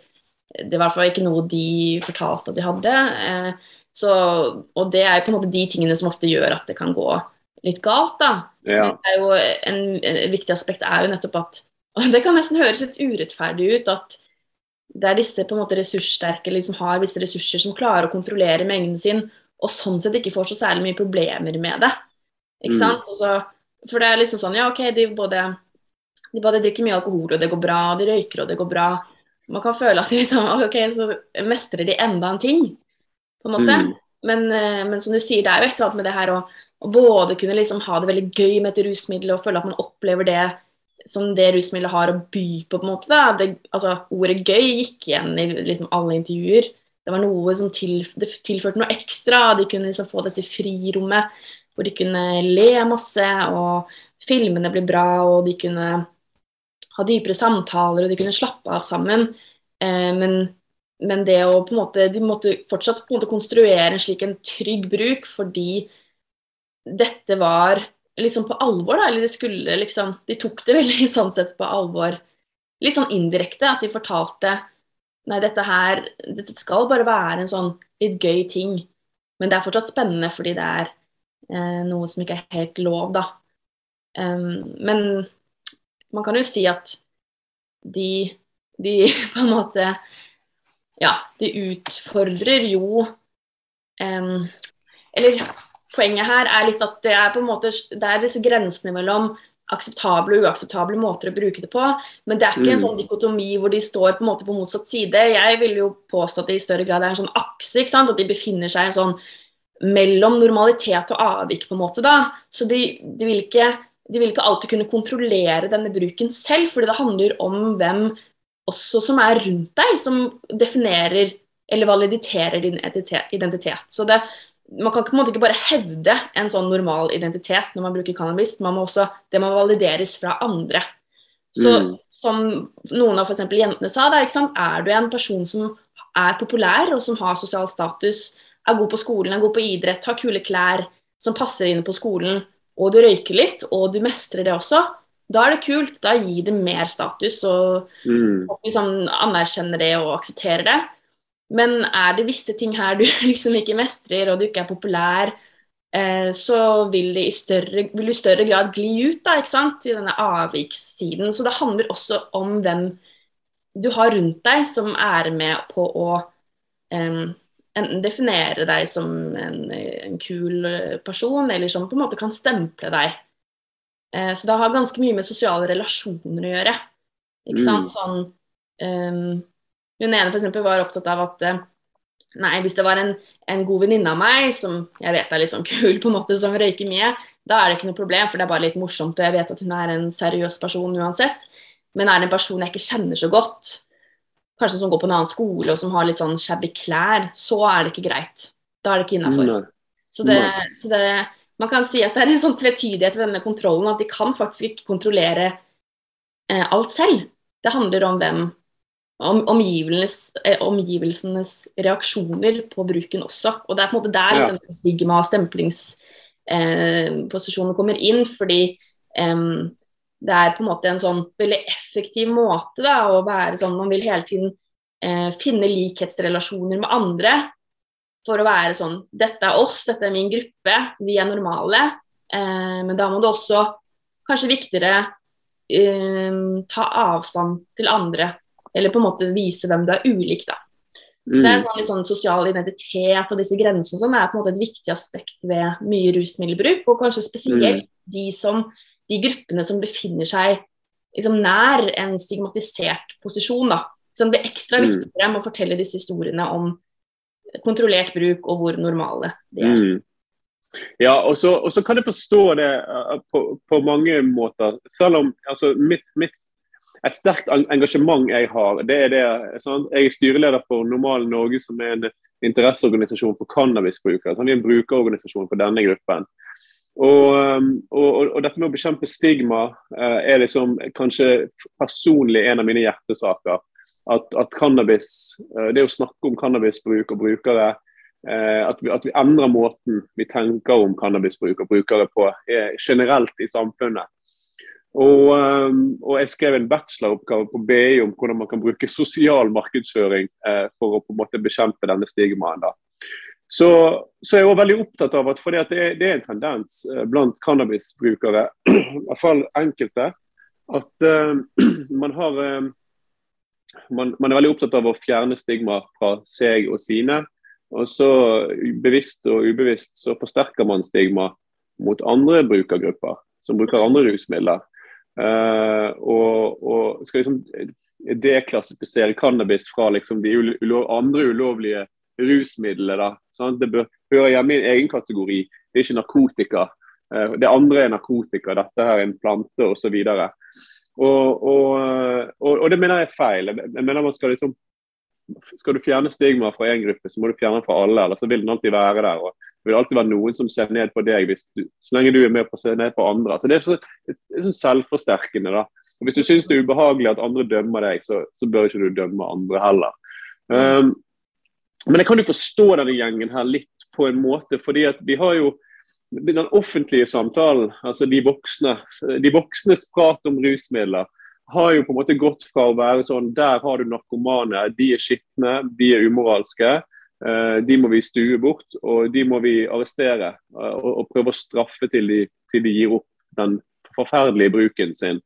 Det var i hvert fall ikke noe de fortalte at de hadde. Eh, så, og det er på en måte de tingene som ofte gjør at det kan gå litt galt. da. Ja. Men det jo en, en viktig aspekt er jo nettopp at og Det kan nesten høres litt urettferdig ut at det er disse på en måte ressurssterke liksom har visse ressurser som klarer å kontrollere mengden sin, og sånn sett ikke får så særlig mye problemer med det. Ikke Mm. sant? Så, for det er liksom sånn, ja ok, de både, de både drikker mye alkohol, og det går bra, de røyker, og det går bra. Man kan føle at de liksom, ok, så mestrer de enda en ting, på en måte. Mm. Men, eh, men som du sier, det er jo et eller annet med det her å, å både kunne liksom ha det veldig gøy med et rusmiddel og føle at man opplever det som det rusmiddelet har å by på. på en måte. Det, altså, Ordet gøy gikk igjen i liksom alle intervjuer. Det var noe som til, tilførte noe ekstra. De kunne liksom få dette frirommet hvor de kunne le masse, og filmene ble bra, og de kunne ha dypere samtaler, og de kunne slappe av sammen. Eh, men, men det å på en måte De måtte fortsatt på en måte konstruere en slik en trygg bruk fordi dette var liksom på alvor, da. Eller de skulle liksom De tok det veldig sånn sett på alvor. Litt sånn indirekte, at de fortalte Nei, dette her Dette skal bare være en sånn litt gøy ting. Men det er fortsatt spennende fordi det er eh, noe som ikke er helt lov, da. Um, men man kan jo si at de, de på en måte Ja, de utfordrer jo um, Eller poenget her er litt at det er på en måte det er disse grensene mellom akseptable og uakseptable måter å bruke det på. Men det er ikke en Mm. sånn dikotomi hvor de står på en måte på motsatt side. Jeg vil jo påstå at det i større grad er en sånn akse. ikke sant? At de befinner seg i en sånn mellom normalitet og avvik, på en måte. da. Så de, de, vil ikke, de vil ikke alltid kunne kontrollere denne bruken selv, fordi det handler om hvem også som er rundt deg, som definerer eller validiterer din identitet. Så det, man kan på en måte ikke bare hevde en sånn normal identitet når man bruker cannabis. Man må også, det må valideres fra andre. Så Mm. som noen av eksempel jentene sa, da, er du en person som er populær og som har sosial status, er god på skolen, er god på idrett, har kule klær, som passer inn på skolen, og du røyker litt, og du mestrer det også, da er det kult. Da gir det mer status, og Mm. og liksom anerkjenner det og aksepterer det. Men er det visse ting her du liksom ikke mestrer, og du ikke er populær, eh, så vil det i større, vil du i større grad gli ut da, ikke sant? i denne avvikssiden. Så det handler også om hvem du har rundt deg som er med på å em, enten definere deg som en, en kul eh, person, eller som på en måte kan stemple deg. Eh, så det har ganske mye med sosiale relasjoner å gjøre. Ikke sant? Sånn em, Hun ene for eksempel var opptatt av at eh, Nei, hvis det var en, en god venninne av meg, som jeg vet er litt sånn kul, på en måte, som røyker mye, da er det ikke noe problem, for det er bare litt morsomt, og jeg vet at hun er en seriøs person uansett. Men er det en person jeg ikke kjenner så godt, kanskje som går på en annen skole og som har litt sånn shabby klær, så er det ikke greit. Da er det ikke innafor. Så, det, så det, man kan si at det er en sånn tvetydighet ved denne kontrollen, at de kan faktisk ikke kontrollere eh, alt selv. Det handler om hvem om, omgivelsenes, eh, omgivelsenes reaksjoner på bruken også. Og det er på en måte der Ja. denne stigma- og stemplingsposisjonen kommer inn, fordi em, det er på en måte en sånn veldig effektiv måte da, å være sånn Man vil hele tiden eh, finne likhetsrelasjoner med andre for å være sånn Dette er oss, dette er min gruppe, vi er normale. Eh, men da må det også, kanskje viktigere, eh, ta avstand til andre. Eller på en måte vise hvem du er ulik, da. Så det er Mm. sånn, litt sånn sosial identitet og disse grensene som er på en måte et viktig aspekt ved mye rusmiddelbruk. Og kanskje spesielt de, som, de gruppene som befinner seg liksom nær en stigmatisert posisjon. da. Så det er ekstra Mm. viktig for dem å fortelle disse historiene om kontrollert bruk og hvor normale de er. Mm. Ja, og så kan jeg forstå det uh, på, på mange måter. Selv om altså, mitt, mitt, et sterkt engasjement jeg har, det er det sant? Jeg er styreleder for Normal Norge, som er en interesseorganisasjon for cannabisbrukere. Sånn, det er en brukerorganisasjon for denne gruppen. Og, og, og, dette med å bekjempe stigma uh, er liksom kanskje personlig en av mine hjertesaker. At, at cannabis, uh, Det å snakke om cannabisbruk og brukere, uh, at, vi, at, vi, endrer måten vi tenker om cannabisbruk og brukere på generelt i samfunnet. Og, og, jeg skrev en bacheloroppgave på BI om hvordan man kan bruke sosial markedsføring for å på en måte bekjempe denne stigmaen. da. Så, så er jeg også veldig opptatt av at fordi at det, det er en tendens uh, blant cannabisbrukere, i hvert fall enkelte, at eh, man har eh, man, man, er veldig opptatt av å fjerne stigma fra seg og sine. Og så bevisst og ubevisst så forsterker man stigma mot andre brukergrupper som bruker andre rusmidler. Og, og skal liksom deklassifisere cannabis fra liksom de ulo andre ulovlige rusmidlene. Sånn? Det bør hører hjemme i en egen kategori. Det er ikke narkotika. Uh, det andre er narkotika, dette her er en plante osv. Og, og, og, og det mener jeg er feil. Jeg mener man skal liksom skal du fjerne stigma fra én gruppe, så må du fjerne den fra alle. eller så vil den alltid være der. og Det vil alltid være noen som ser ned på deg, du, så lenge du er med på å se ned på andre. Så Det er, så, det er sånn selvforsterkende. da. Og Hvis du syns det er ubehagelig at andre dømmer deg, så, så bør ikke du dømme andre heller. Um, men jeg kan jo forstå denne gjengen her litt på en måte, fordi at vi har jo den offentlige samtalen, altså de voksne, de voksnes prat om rusmidler, har jo på en måte gått fra å være sånn Der har du narkomane, de er skitne, de er umoralske. Eh, de må vi stue bort, og de må vi arrestere eh, og prøve å straffe til de, til de gir opp den forferdelige bruken sin.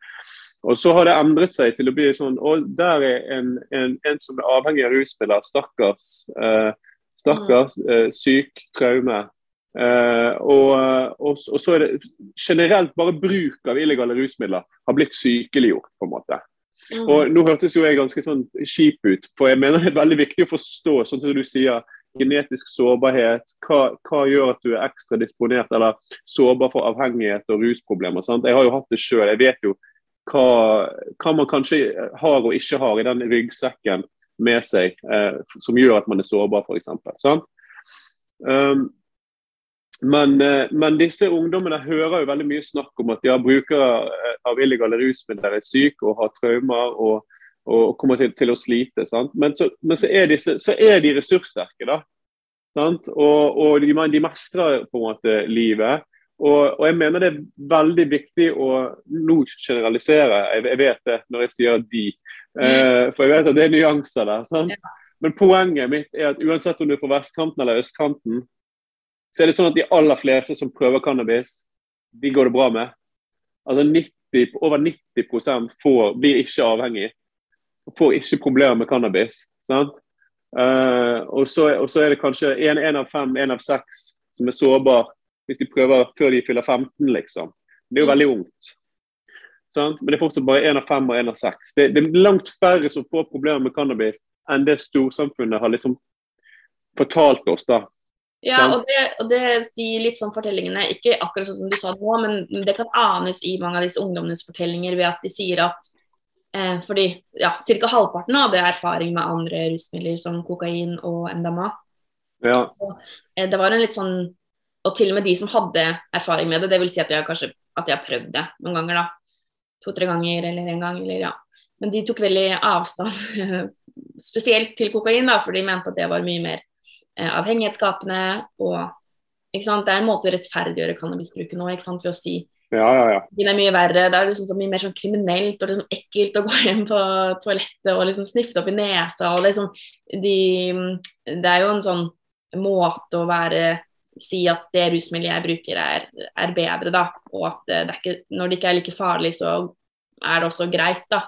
Og Så har det endret seg til å bli sånn og Der er en, en, en som er avhengig av rusmidler. Stakkars. Eh, stakkars, mm. eh, syk, traume. Eh, og, og, og, så er det generelt bare bruk av illegale rusmidler har blitt sykeliggjort, på en måte. Mm. Og Nå hørtes jo jeg ganske sånn kjip ut, for jeg mener det er veldig viktig å forstå, sånn som du sier, genetisk sårbarhet. Hva, hva, gjør at du er ekstra disponert eller sårbar for avhengighet og rusproblemer. Sant? Jeg har jo hatt det sjøl. Jeg vet jo hva, hva, man kanskje har og ikke har i den ryggsekken med seg, eh, som gjør at man er sårbar, f.eks. Um, men, eh, men, disse ungdommene hører jo veldig mye snakk om at de har brukere eh, av illegale rusmidler er syke og har traumer og, og kommer til, til, å slite. Men, så, men så, er disse, så, er de ressurssterke. da. Sant? Og, og de, de, mestrer på en måte livet. Og, og, jeg mener det er veldig viktig å nå generalisere, jeg, jeg vet det når jeg sier de. Eh, for jeg vet at det er nyanser der. sant? Men poenget mitt er at uansett om du er på vestkanten eller østkanten, så er det sånn at de aller fleste som prøver cannabis, de går det bra med. Altså 90, Over 90% får, blir ikke avhengig. Får ikke problemer med cannabis. sant? Uh, og, så, og, så, er det kanskje én av fem, én av seks som er sårbar hvis de prøver før de fyller 15, liksom. Det er jo mm. veldig ungt. Sant? Men det er fortsatt bare én av fem og én av seks. Det, det, er langt færre som får problemer med cannabis enn det storsamfunnet har liksom fortalt oss. da. Ja, og, det, og det, de litt sånn fortellingene, ikke akkurat sånn som du sa nå, men det kan anes i mange av disse ungdommenes fortellinger ved at de sier at eh, fordi ja, ca. halvparten hadde erfaring med andre rusmidler som kokain og MDMA. Ja. Og, eh, det var en litt sånn og til og med de som hadde erfaring med det, det vil si at de har kanskje at de har prøvd det noen ganger, da. To-tre ganger eller en gang, eller ja. Men de tok veldig avstand, spesielt til kokain, da, for de mente at det var mye mer avhengighetsskapende. Og ikke sant? det er en måte å rettferdiggjøre cannabisbruket nå, ikke sant? ved å si ja, ja, ja. Det er mye verre. Det er liksom så mye mer sånn kriminelt og liksom ekkelt å gå hjem på toalettet og liksom snifte opp i nesa. og liksom, de, Det er jo en sånn måte å være si at det rusmiddelet jeg bruker er, er, bedre, da. Og at det, det ikke, når det ikke er like farlig, så er det også greit, da.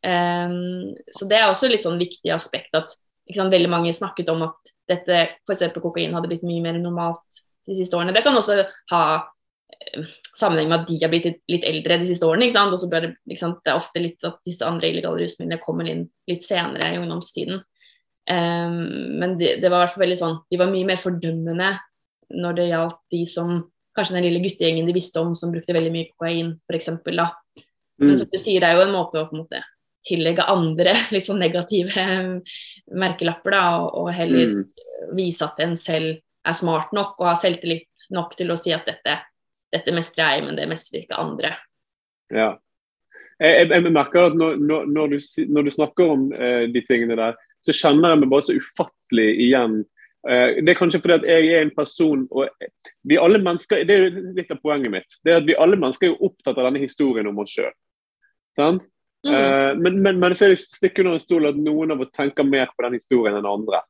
Um, så det er også litt sånn viktig aspekt at sant, veldig mange snakket om at dette f.eks. kokain hadde blitt mye mer normalt de siste årene. Det kan også ha uh, sammenheng med at de har blitt litt eldre de siste årene. ikke sant? Og så bør det, det er ofte litt at disse andre illegale rusmidlene kommer inn litt senere i ungdomstiden. Um, men det, det, var i hvert fall veldig sånn De var mye mer fordømmende når det gjaldt de som Kanskje den lille guttegjengen de visste om som brukte veldig mye kokain, f.eks. Men mm. som du sier, det er jo en måte å på en måte tillegge andre litt sånn negative merkelapper, da, og, og heller mm. vise at en selv er smart nok og har selvtillit nok til å si at dette dette mestrer jeg, men det mestrer ikke andre. Ja. Jeg, jeg, jeg merker at når, når, når, du, når, du, snakker om uh, de tingene der, så kjenner jeg meg bare så ufattelig igjen. Uh, det er kanskje fordi at jeg er en person og vi alle mennesker, Det er litt av poenget mitt. det er at Vi alle mennesker er jo opptatt av denne historien om oss sjøl. Mm. Uh, men, men, men, så er det ikke stikk under en stol at noen av oss tenker mer på den historien enn andre.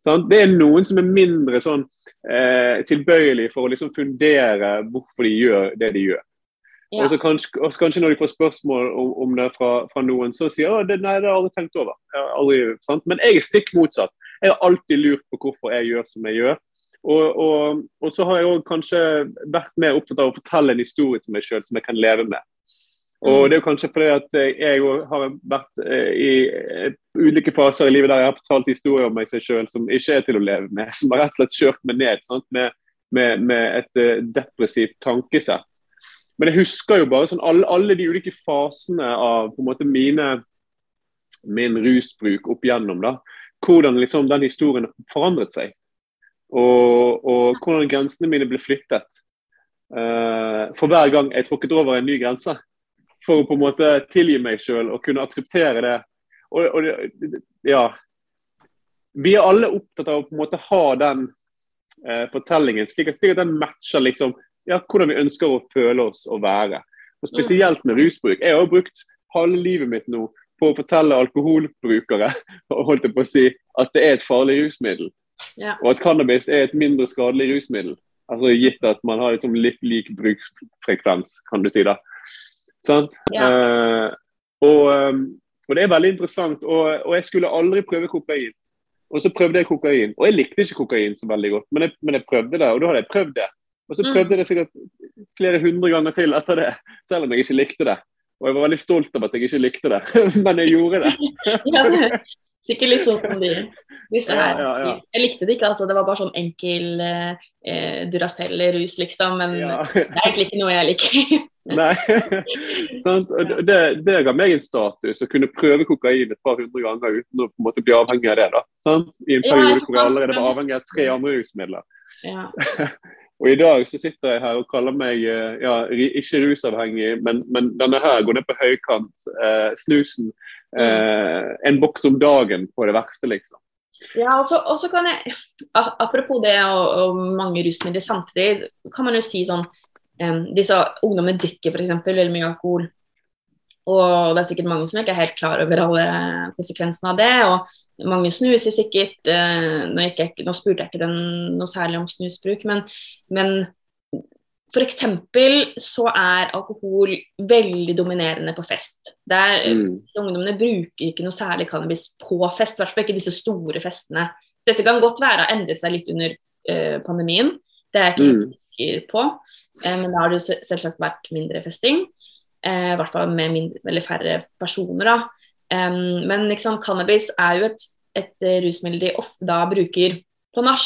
Sånn? Det er noen som er mindre sånn, eh, tilbøyelige for å liksom fundere hvorfor de gjør det de gjør. Ja. Og så kanskje, kanskje, når de får spørsmål om, om det fra, fra, noen, så sier de at nei, det har jeg aldri tenkt over. Aldri, Men jeg er stikk motsatt. Jeg har alltid lurt på hvorfor jeg gjør som jeg gjør. Og, og, og så har jeg også kanskje vært mer opptatt av å fortelle en historie til meg sjøl som jeg kan leve med. Og Det er jo kanskje fordi at jeg har vært eh, i eh, ulike faser i livet der jeg har fortalt historier om meg selv som ikke er til å leve med. Som har rett og slett kjørt meg ned med, med, med, et eh, depressivt tankesett. Men jeg husker jo bare sånn alle, alle de ulike fasene av på en måte mine, min rusbruk opp igjennom. da, Hvordan liksom den historien forandret seg. Og, og hvordan grensene mine ble flyttet. Uh, for hver gang jeg tråkket over en ny grense for å på en måte tilgi meg sjøl og kunne akseptere det. Og, og, ja. Vi er alle opptatt av å på en måte ha den eh, fortellingen, slik at, slik at, den matcher liksom, ja, hvordan vi ønsker å føle oss og være. Og Spesielt med rusbruk. Jeg har brukt halve livet mitt nå på å fortelle alkoholbrukere holdt jeg på å si, at det er et farlig rusmiddel. Ja. Og at cannabis er et mindre skadelig rusmiddel. Altså Gitt at man har liksom litt lik bruksfrekvens, kan du si. da. Sant? Ja. Uh, og, um, og, det er veldig interessant. Og, og, jeg skulle aldri prøve kokain. Og så prøvde jeg kokain. Og jeg likte ikke kokain så veldig godt, men jeg, men jeg prøvde det. Og da hadde jeg prøvd det. Og så mm. prøvde jeg det sikkert flere hundre ganger til etter det, selv om jeg ikke likte det. Og jeg var veldig stolt av at jeg ikke likte det, men jeg gjorde det. ja, sikkert litt sånn som de, disse her. Ja, ja, jeg likte det ikke, altså. Det var bare sånn enkel eh, Duracell-rus, liksom. Men det er egentlig ikke noe jeg liker. Nei. det, det, ga meg en status å kunne prøve kokain et par hundre ganger uten å på en måte bli avhengig av det. da. Sant? I en periode ja, hvor jeg allerede var avhengig av tre andre rusmidler. Ja. og i dag så sitter jeg her og kaller meg eh, ja, ikke rusavhengig, men, men denne her går ned på høykant. Eh, snusen. Eh, en boks om dagen på det verste, liksom. Ja, og så kan jeg, Apropos det og, og mange rusmidler samtidig, kan man jo si sånn disse ungdommene drikker f.eks. veldig mye alkohol. Og det er sikkert mange som ikke er helt klar over alle konsekvensene av det. Og mange snuser sikkert. Uh, nå, jeg, nå, spurte jeg ikke den noe særlig om snusbruk, men, men f.eks. så er alkohol veldig dominerende på fest. Der, mm. Ungdommene bruker ikke noe særlig cannabis på fest, i hvert fall ikke disse store festene. Dette kan godt være ha endret seg litt under uh, pandemien, det er jeg ikke mm. sikker på. Eh, men da har det jo selvsagt vært mindre festing. Eh, I hvert fall med mindre, veldig færre personer. da. men liksom, cannabis er jo et, et rusmiddel de ofte da bruker på nach.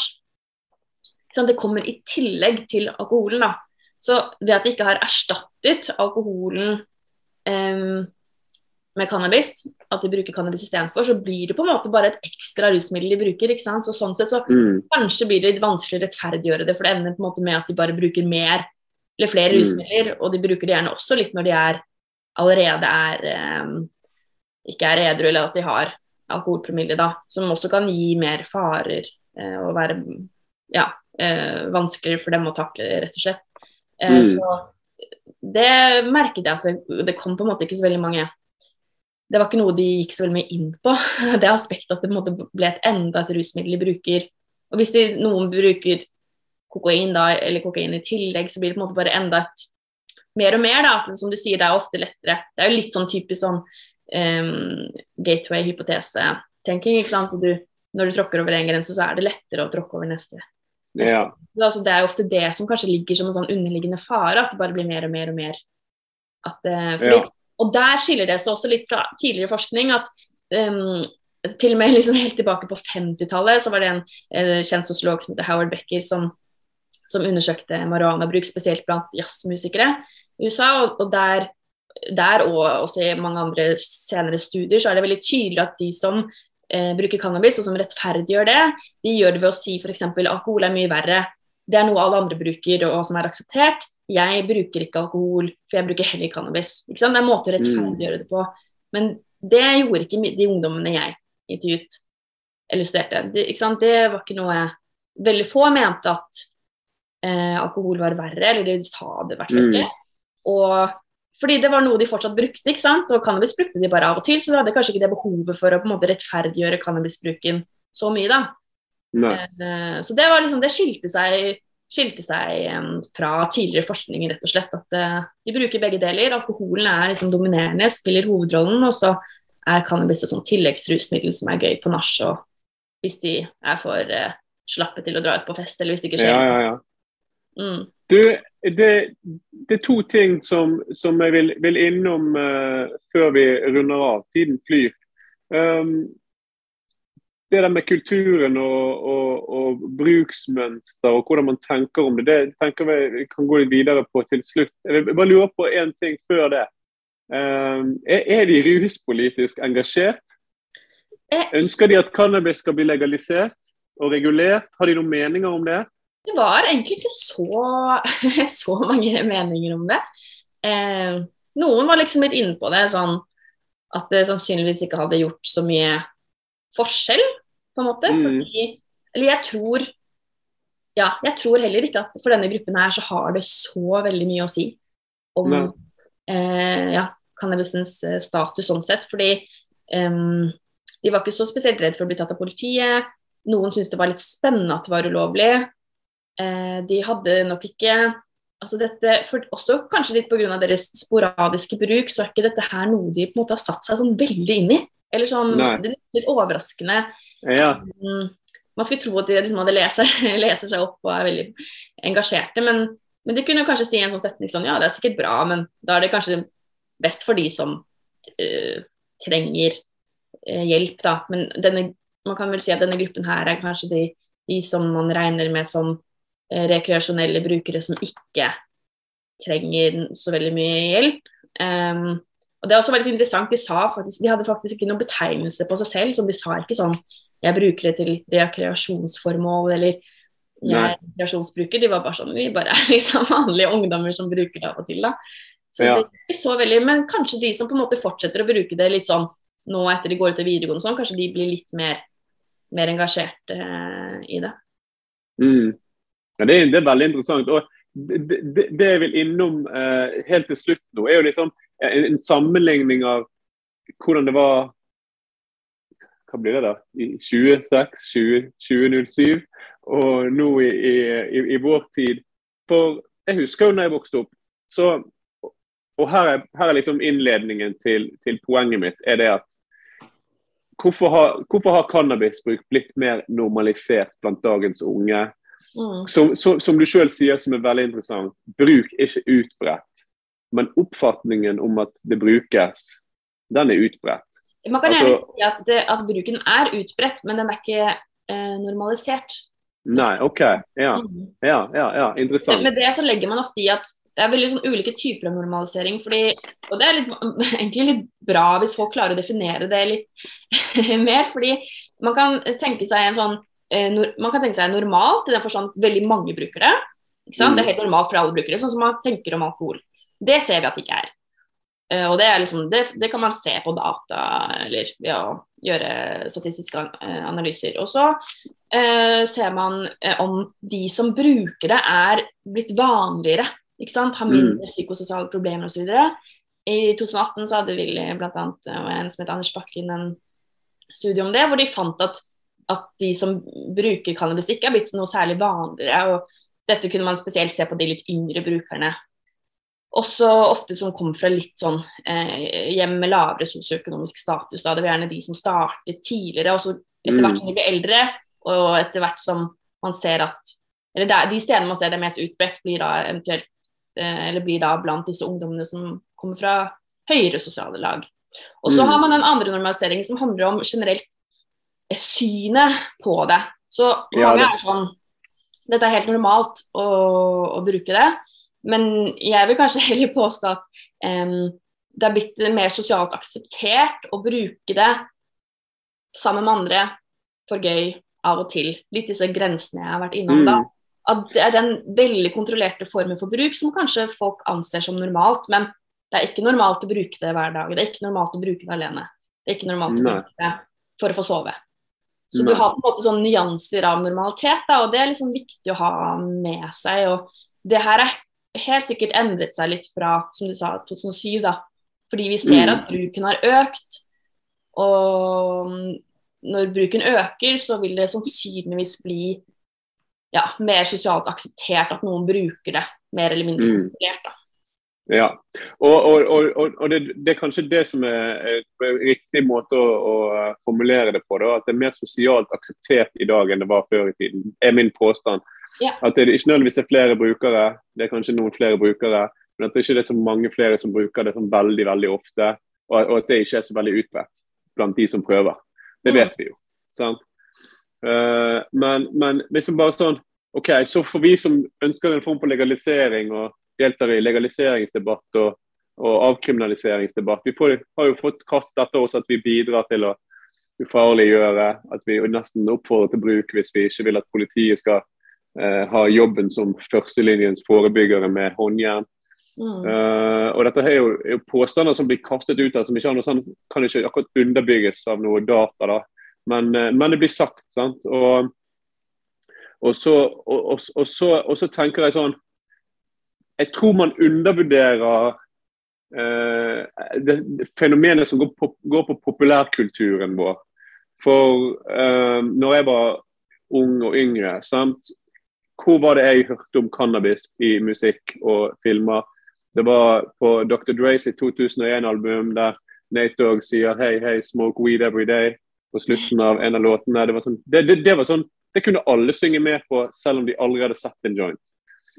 Det kommer i tillegg til alkoholen. da. Så ved at de ikke har erstattet alkoholen med cannabis, at de bruker cannabis istedenfor, så blir det på en måte bare et ekstra rusmiddel de bruker. ikke sant? Så Sånn sett så mm. kanskje blir det vanskelig å rettferdiggjøre det, for det ender på en måte med at de bare bruker mer eller flere mm. rusmidler, og de bruker det gjerne også litt når de er allerede er um, ikke er edru, eller at de har alkoholpromille, da, som også kan gi mer farer uh, og være ja, uh, vanskeligere for dem å takle, rett og slett. Uh, mm. Så det merket jeg at det, det, kom på en måte ikke så veldig mange Det var ikke noe de gikk så veldig mye inn på, det aspektet at det ble et enda et rusmiddel de bruker. Og hvis de, noen bruker kokain, da, eller kokain i tillegg, så blir det på en måte bare enda et mer og mer. da, at Som du sier, det er ofte lettere. Det er jo litt sånn typisk sånn um, gateway-hypotese-tenking. ikke sant, du, Når du tråkker over en grense, så er det lettere å tråkke over neste. neste. Ja. Så altså, det er jo ofte det som kanskje ligger som en sånn underliggende fare, at det bare blir mer og mer og mer. At, uh, fordi, ja. Og der skiller det seg også litt fra tidligere forskning at um, til og med liksom helt tilbake på 50-tallet så var det en uh, kjent sosiolog som heter Howard Becker som som undersøkte marihuanabruk, spesielt blant jazzmusikere i USA. Og, og der, der, og også i mange andre senere studier så er det veldig tydelig at de som eh, bruker cannabis, og som rettferdiggjør det, de gjør det ved å si f.eks. alkohol er mye verre. Det er noe alle andre bruker og som er akseptert. jeg bruker ikke alkohol, for jeg bruker heller cannabis. Det er en måte å rettferdiggjøre det på. Men det gjorde ikke de ungdommene jeg intervjuet eller studerte. Det, det var ikke noe Veldig få mente at eh, alkohol var verre, eller de sa det i hvert fall ikke. Og fordi det var noe de fortsatt brukte, ikke sant? og cannabis brukte de bare av og til, så de hadde kanskje ikke det behovet for å på en måte rettferdiggjøre cannabisbruken så mye, da. Eh, så det var liksom, det skilte seg, skilte seg um, fra tidligere forskning, rett og slett. At uh, de bruker begge deler. Alkoholen er liksom dominerende, spiller hovedrollen, og så er cannabis et sånn tilleggsrusmiddel som er gøy på nach, og hvis de er for uh, slappe til å dra ut på fest, eller hvis det ikke skjer. Ja, ja, ja. Mm. Du, det, det, er to ting som, som jeg vil, vil innom uh, før vi runder av. Tiden flyr. Um, det der med kulturen og, og, og, bruksmønster og hvordan man tenker om det, det tenker vi kan gå litt videre på til slutt. Jeg bare lurer på én ting før det. Um, er, de ruspolitisk engasjert? Jeg... Ønsker de at cannabis skal bli legalisert og regulert? Har de noen meninger om det? Det var egentlig ikke så, så mange meninger om det. Eh, noen var liksom litt inne på det, sånn at det sannsynligvis ikke hadde gjort så mye forskjell, på en måte. Mm. Fordi, eller jeg tror ja, jeg tror heller ikke at for denne gruppen her så har det så veldig mye å si om eh, ja, cannabisens eh, status sånn sett. Fordi um, de var ikke så spesielt redd for å bli tatt av politiet. Noen syntes det var litt spennende at det var ulovlig. Eh, de hadde nok ikke altså dette, for Også kanskje litt pga. deres sporadiske bruk, så er ikke dette her noe de på en måte har satt seg sånn veldig inn i. Eller sånn, Det er litt overraskende. Ja. Mm, man skulle tro at de liksom hadde leser, leser, seg opp og er veldig engasjerte, men, men de kunne kanskje si en sånn setning sånn Ja, det er sikkert bra, men da er det kanskje best for de som uh, trenger uh, hjelp, da. Men denne, man kan vel si at denne gruppen her er kanskje de, de som man regner med som rekreasjonelle brukere som ikke trenger så veldig mye hjelp. Um, og det er også veldig interessant, De sa faktisk, de hadde faktisk ikke noen betegnelse på seg selv. som De sa ikke sånn 'jeg bruker det til rekreasjonsformål' eller 'jeg er rekreasjonsbruker'. De var bare sånn Vi bare er liksom vanlige ungdommer som bruker det av og til. da. Så ja. det er ikke så veldig, Men kanskje de som på en måte fortsetter å bruke det litt sånn nå etter de går ut av videregående, sånn, kanskje de blir litt mer, mer engasjert eh, i det. Mm. Ja, det er, det, er, veldig interessant. og det, det, det jeg vil innom eh, helt til slutt nå, er jo liksom en, en, sammenligning av hvordan det var Hva blir det da? I 26, 20, 2007 og nå i, i, i, vår tid. For jeg husker jo da jeg vokste opp, så Og her er, her er liksom innledningen til, til, poenget mitt. er det at Hvorfor har, hvorfor har cannabisbruk blitt mer normalisert blant dagens unge? Mm. Som, som, som, du sjøl sier, som er veldig interessant, bruk er ikke utbredt. Men oppfatningen om at det brukes, den er utbredt. Man kan gjerne altså, si at, det, at, bruken er utbredt, men den er ikke eh, normalisert. Nei, OK. Ja. Mm. ja, ja, ja. Interessant. Med det så legger man ofte i at det er veldig sånn ulike typer av normalisering. Fordi, og det er litt, egentlig litt bra hvis folk klarer å definere det litt mer. fordi man kan tenke seg en sånn man kan tenke seg normalt i den forstand at veldig mange bruker det. Mm. Det er helt normalt for alle brukere, sånn som man tenker om alkohol. Det ser vi at det ikke er. Uh, og det, er liksom, det, det, kan man se på data eller ved ja, å gjøre statistiske uh, analyser. Og så eh, ser man om de som bruker det, er blitt vanligere. Ikke sant? Har mindre mm. psykososiale problemer osv. I 2018 så hadde vi bl.a. en som het Anders Bakken en studie om det, hvor de fant at, at de som bruker cannabis, ikke er blitt noe særlig vanligere. og Dette kunne man spesielt se på de litt yngre brukerne også ofte som kommer fra litt sånn eh, hjem med lavere sosioøkonomisk status. Da. Det var gjerne de som startet tidligere, og så etter hvert som de blir eldre, og etter hvert som man ser at Eller der, de stedene man ser det mest utbredt, blir da eventuelt eh, Eller blir da blant disse ungdommene som kommer fra høyere sosiale lag. Og så mm. har man den andre normaliseringen som handler om generelt synet på det. Så mange ja, det. er sånn Dette er helt normalt å, å bruke det. Men jeg vil kanskje heller påstå at um, det er blitt mer sosialt akseptert å bruke det sammen med andre for gøy av og til. Litt disse grensene jeg har vært innom mm. da. at det er den veldig kontrollerte formen for bruk som kanskje folk anser som normalt, men det er ikke normalt å bruke det hver dag. Det er ikke normalt å bruke det alene. Det er ikke normalt å bruke det for å få sove. Så du har på en måte sånn nyanser av normalitet, da, og det er liksom viktig å ha med seg. og Det her er helt sikkert endret seg litt fra som du sa, 2007, da. Fordi vi ser Mm. at bruken har økt. Og når bruken øker, så vil det sannsynligvis bli ja, mer sosialt akseptert at noen bruker det mer eller mindre Mm. da. Ja. Og, og, og, og, det, det er kanskje det som er en riktig måte å, å formulere det på. Da, at det er mer sosialt akseptert i dag enn det var før i tiden, er min påstand. Ja. At det ikke nødvendigvis er flere brukere, det er kanskje noen flere brukere, men at det ikke er så mange flere som bruker det sånn veldig veldig ofte. Og, og at det ikke er så veldig utbredt blant de som prøver. Det Mm. vet vi jo. sant? Uh, men, men liksom bare sånn OK, så for vi som ønsker en form for legalisering og deltar i legaliseringsdebatt og, og avkriminaliseringsdebatt, vi får, har jo fått kastet etter oss at vi bidrar til å ufarliggjøre, at vi nesten oppfordrer til bruk hvis vi ikke vil at politiet skal eh, ha jobben som førstelinjens forebyggere med håndjern. Mm. Uh, og dette er jo, er jo påstander som blir kastet ut her, som ikke noe sånn, kan ikke akkurat underbygges av noe data. da. Men, eh, men det blir sagt. sant? Og, og, så, og, og, så, og så tenker jeg sånn Jeg tror man undervurderer eh, det, det fenomenet som går på, går på populærkulturen vår. For eh, når jeg var ung og yngre, sant? hvor var det jeg hørte om cannabis i musikk og filmer? Det var på Dr. Dre's 2001-album der Nate Dogg sier hei, hei, smoke weed every day på slutten av en av låtene. Det var sånn, det, det, det var sånn, det kunne alle synge med på, selv om de allerede hadde sett en joint.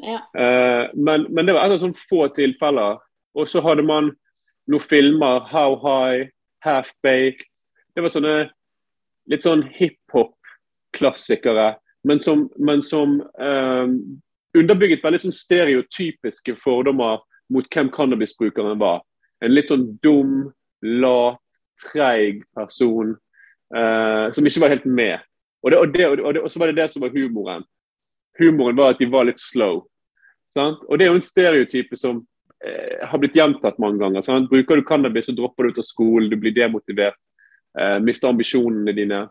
Eh, men, men det var et av sånne få tilfeller. Og så hadde man noen filmer, How High, Half Baked. Det var sånne litt sånn hiphop-klassikere, men som, men som eh, underbygget veldig sånn stereotypiske fordommer mot hvem cannabisbrukeren var. En litt sånn dum, lat, treig person uh, som ikke var helt med. Og, det, og, det, og, det, og så var det det som var humoren. Humoren var at de var litt slow. Sant? Og det er jo en stereotype som eh, har blitt gjentatt mange ganger. Sant? Bruker du cannabis, så dropper du ut av skolen, du blir demotivert, eh, mister ambisjonene dine.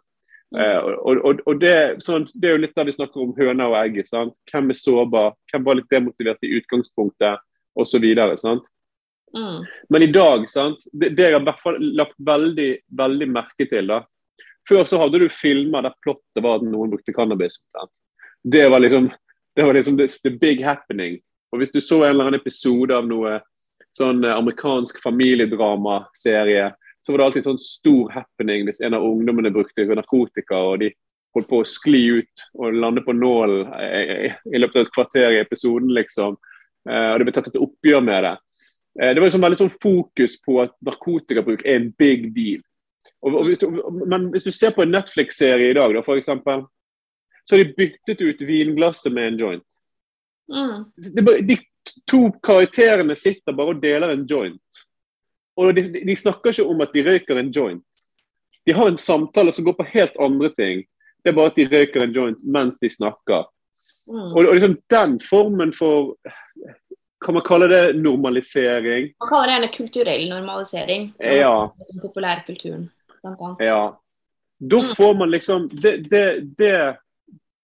Eh, og, og, og det, sånn, det er jo litt der vi snakker om høna og egget. Sant? Hvem er sårbar, hvem var litt demotivert i utgangspunktet, osv. Mm. Men i dag, sant? Det, det jeg har hvert fall lagt veldig, veldig merke til da. Før så hadde du filmer der plottet var at noen brukte cannabis. Sant? Det var liksom det var liksom the, the big happening. Og Hvis du så en eller annen episode av noe sånn eh, amerikansk familiedramaserie, så var det alltid sånn stor happening hvis en av ungdommene brukte narkotika og de holdt på å skli ut og lande på nålen eh, i løpet av et kvarter i episoden, liksom. Eh, Og det ble tatt et oppgjør med det. Eh, Det var liksom veldig sånn fokus på at narkotikabruk er en big deal. Og, hvis du, men hvis du ser på en Netflix-serie i dag, da, eksempel, så har de byttet ut vinglasset med en joint. Mm. Bare- de to karakterene sitter bare og deler en joint. Og de, de snakker ikke om at de røyker en joint. De har en samtale som går på helt andre ting. Det er bare at de røyker en joint mens de snakker. Mm. Og, og liksom den formen for Kan man kalle det normalisering? Man kaller det gjerne kulturell normalisering. Ja. Populærkulturen, blant annet. Ja. Da Mm. får man liksom Det, det, det,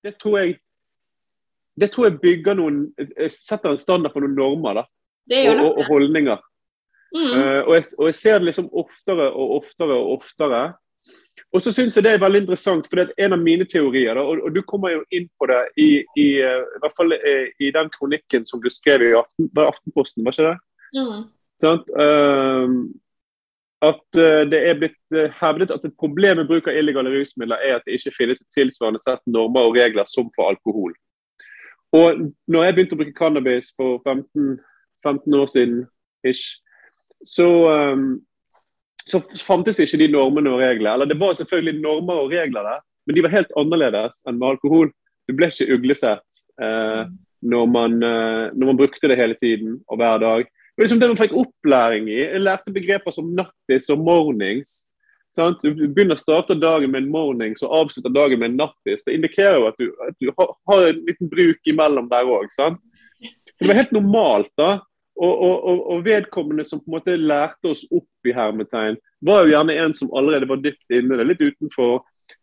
det tror jeg Det tror jeg bygger noen Setter en standard for noen normer da, og, og, holdninger. Mm. Uh, og, jeg, og jeg ser det liksom oftere og oftere og oftere. Og så syns jeg det er veldig interessant, for det er en av mine teorier, da, og, og du kommer jo inn på det i, i, eh, i hvert fall i, i den kronikken som du skrev i Aften, var Aftenposten, var ikke det? Mm. Sånn? Ehm, at eh, det er blitt eh, hevdet at et problem med bruk av illegale rusmidler er at det ikke finnes et tilsvarende sett normer og regler som for alkohol. Og når jeg begynte å bruke cannabis for 15, 15 år siden, ish, så, ehm, så fantes ikke de normene og reglene. Eller det var selvfølgelig normer og regler der, men de var helt annerledes enn med alkohol. Du ble ikke uglesett eh, når, man, eh, når man brukte det hele tiden og hver dag. Var liksom det man fikk opplæring i. Jeg lærte begreper som nattis og mornings. Sant? Du begynner å starte dagen med en mornings og avslutter dagen med en nattis. Det indikerer jo at du, at du har, har, en liten bruk imellom der òg. Det var helt normalt. da. Og, og, og, vedkommende som på en måte lærte oss opp i hermetegn, var jo gjerne en som allerede var dypt inne det, litt utenfor.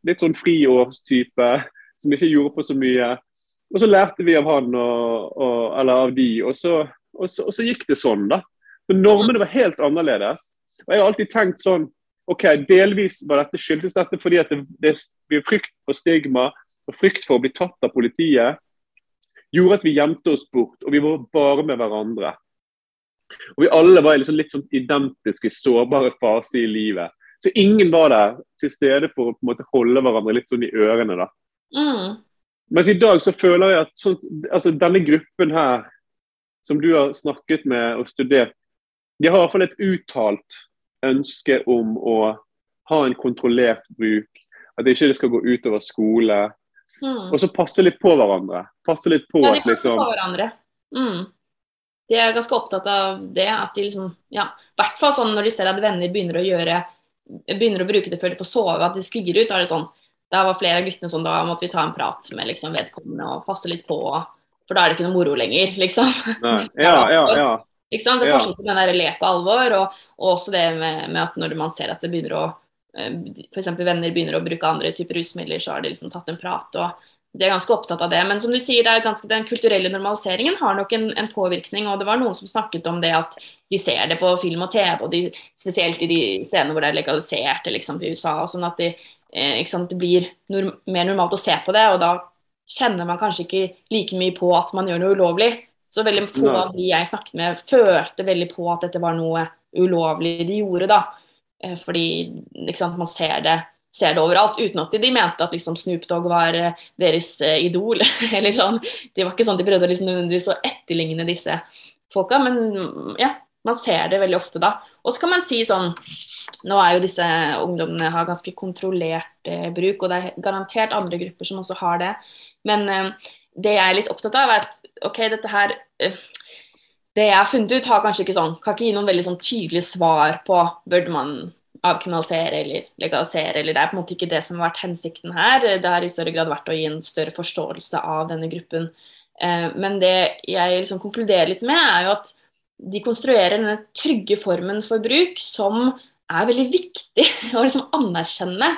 Litt sånn friårstype som ikke gjorde på så mye. Og så lærte vi av han og, eller av de, og så, så, og så, gikk det sånn, da. Så Normene var helt annerledes. Og jeg har alltid tenkt sånn ok, Delvis var dette skyldtes dette fordi at det, det, det frykt for stigma og frykt for å bli tatt av politiet gjorde at vi gjemte oss bort, og vi var bare med hverandre. Og Vi alle var liksom litt sånn identiske, sårbare faser i livet. Så ingen var der til stede for å på en måte holde hverandre litt sånn i ørene. da. Mm. Mens i dag så føler jeg at sånt, altså denne gruppen her, som du har snakket med og studert, de har i hvert fall et uttalt ønske om å ha en kontrollert bruk. At det ikke skal gå utover skole. Mm. Og så passe litt på hverandre. Passe litt på ja, de passer liksom... på hverandre. Mm. De er ganske opptatt av det. at de liksom, ja, hvert fall sånn når de ser at venner begynner å gjøre begynner å bruke det før de får sove, at de sklir ut. Da er det sånn, da var flere av guttene sånn, da måtte vi ta en prat med liksom, vedkommende og passe litt på. For da er det ikke noe moro lenger, liksom. Ja, ja, ja. Ikke sant? Så Forskjellen på den der lek og alvor, og, og også det med, med, at når man ser at det begynner å eh, F.eks. venner begynner å bruke andre typer rusmidler, så har de liksom tatt en prat. og de er ganske opptatt av det. Men som du sier, ganske, den kulturelle normaliseringen har nok en, en, påvirkning. og Det var noen som snakket om det at de ser det på film og TV, og de, spesielt i de stedene hvor det er legalisert liksom, i USA. og sånn at de, eh, sant, Det blir norm, mer normalt å se på det, og da kjenner man kanskje ikke like mye på at man gjør noe ulovlig. Så veldig få av de jeg snakket med, følte veldig på at dette var noe ulovlig de gjorde, da. Eh, fordi sant, man ser det, ser det, overalt, uten at de, de mente at liksom, Snoop Dogg var uh, deres uh, idol. eller sånn. Det var ikke sånn de prøvde liksom, å etterligne disse folka, men ja, man ser det veldig ofte da. Og så kan man si sånn Nå er jo disse ungdommene har ganske kontrollert eh, bruk, og det er garantert andre grupper som også har det. Men eh, det jeg er litt opptatt av, er at OK, dette her eh, Det jeg har funnet ut, har kanskje ikke sånn Kan ikke gi noen veldig sånn tydelig svar på burde man avkriminalisere eller legalisere, eller det er på en måte ikke det som har vært hensikten her. Det har i større grad vært å gi en større forståelse av denne gruppen. Eh, men det jeg liksom konkluderer litt med, er jo at de konstruerer denne trygge formen for bruk som er veldig viktig å liksom anerkjenne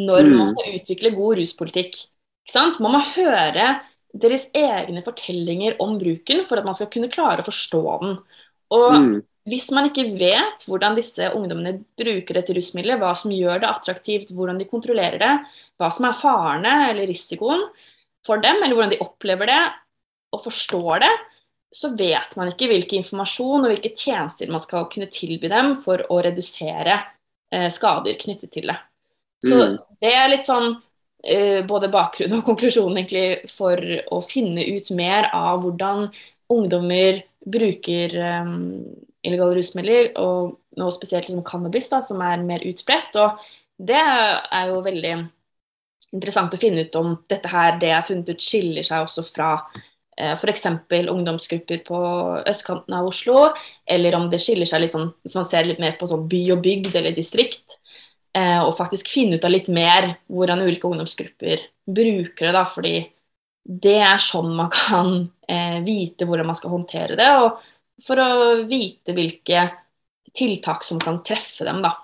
når man mm. skal utvikle god ruspolitikk. Man må høre deres egne fortellinger om bruken for at man skal kunne klare å forstå den. Og mm. hvis man ikke vet hvordan disse ungdommene bruker dette rusmiddelet, hva som gjør det attraktivt, hvordan de kontrollerer det, hva som er farene eller risikoen for dem, eller hvordan de opplever det og forstår det, så vet man ikke hvilken informasjon og hvilke tjenester man skal kunne tilby dem for å redusere eh, skader knyttet til det. Så mm. det er litt sånn både bakgrunn og konklusjon egentlig for å finne ut mer av hvordan ungdommer bruker um, illegale rusmidler, og nå spesielt liksom cannabis, da, som er mer utbredt. Og det er jo veldig interessant å finne ut om dette her, det jeg har funnet ut, skiller seg også fra eh, f.eks. ungdomsgrupper på østkanten av Oslo, eller om det skiller seg litt sånn, hvis man ser litt mer på sånn by og bygd eller distrikt eh, og faktisk finne ut av litt mer hvordan ulike ungdomsgrupper bruker det. da, fordi det er sånn man kan eh, vite hvordan man skal håndtere det, og for å vite hvilke tiltak som kan treffe dem. da.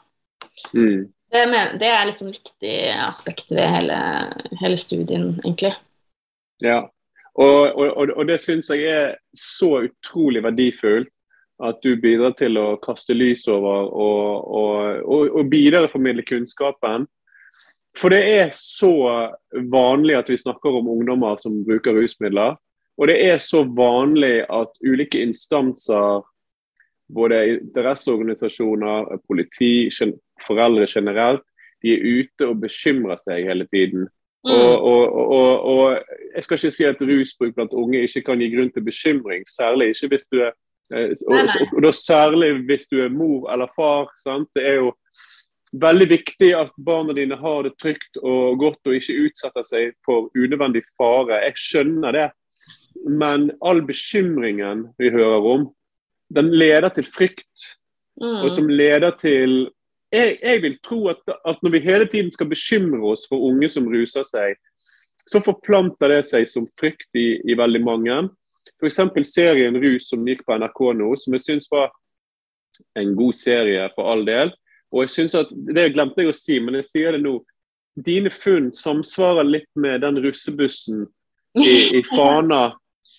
Mm. Det, det, er litt sånn viktig aspekt ved hele, hele studien, egentlig. Ja, og, og, og det syns jeg er så utrolig verdifullt at du bidrar til å kaste lys over og, og, og, og videreformidle kunnskapen. For det er så vanlig at vi snakker om ungdommer som bruker rusmidler. Og det er så vanlig at ulike instanser, både interesseorganisasjoner, politi, foreldre generelt, de er ute og bekymrer seg hele tiden. Mm. Og, og, jeg skal ikke si at rusbruk blant unge ikke kan gi grunn til bekymring, særlig ikke hvis du er Eh, og, og, da Særlig hvis du er mor eller far. Sant? Det er jo veldig viktig at barna dine har det trygt og godt og ikke utsetter seg for unødvendig fare. Jeg skjønner det. Men all bekymringen vi hører om, den leder til frykt. Mm. Og som leder til jeg, jeg, vil tro at, at, når vi hele tiden skal bekymre oss for unge som ruser seg, så forplanter det seg som frykt i, i veldig mange. F.eks. serien Rus som gikk på NRK nå, som jeg syns var en god serie for all del. Og jeg synes at, Det glemte jeg å si, men jeg sier det nå. Dine funn samsvarer litt med den russebussen i, i Fana,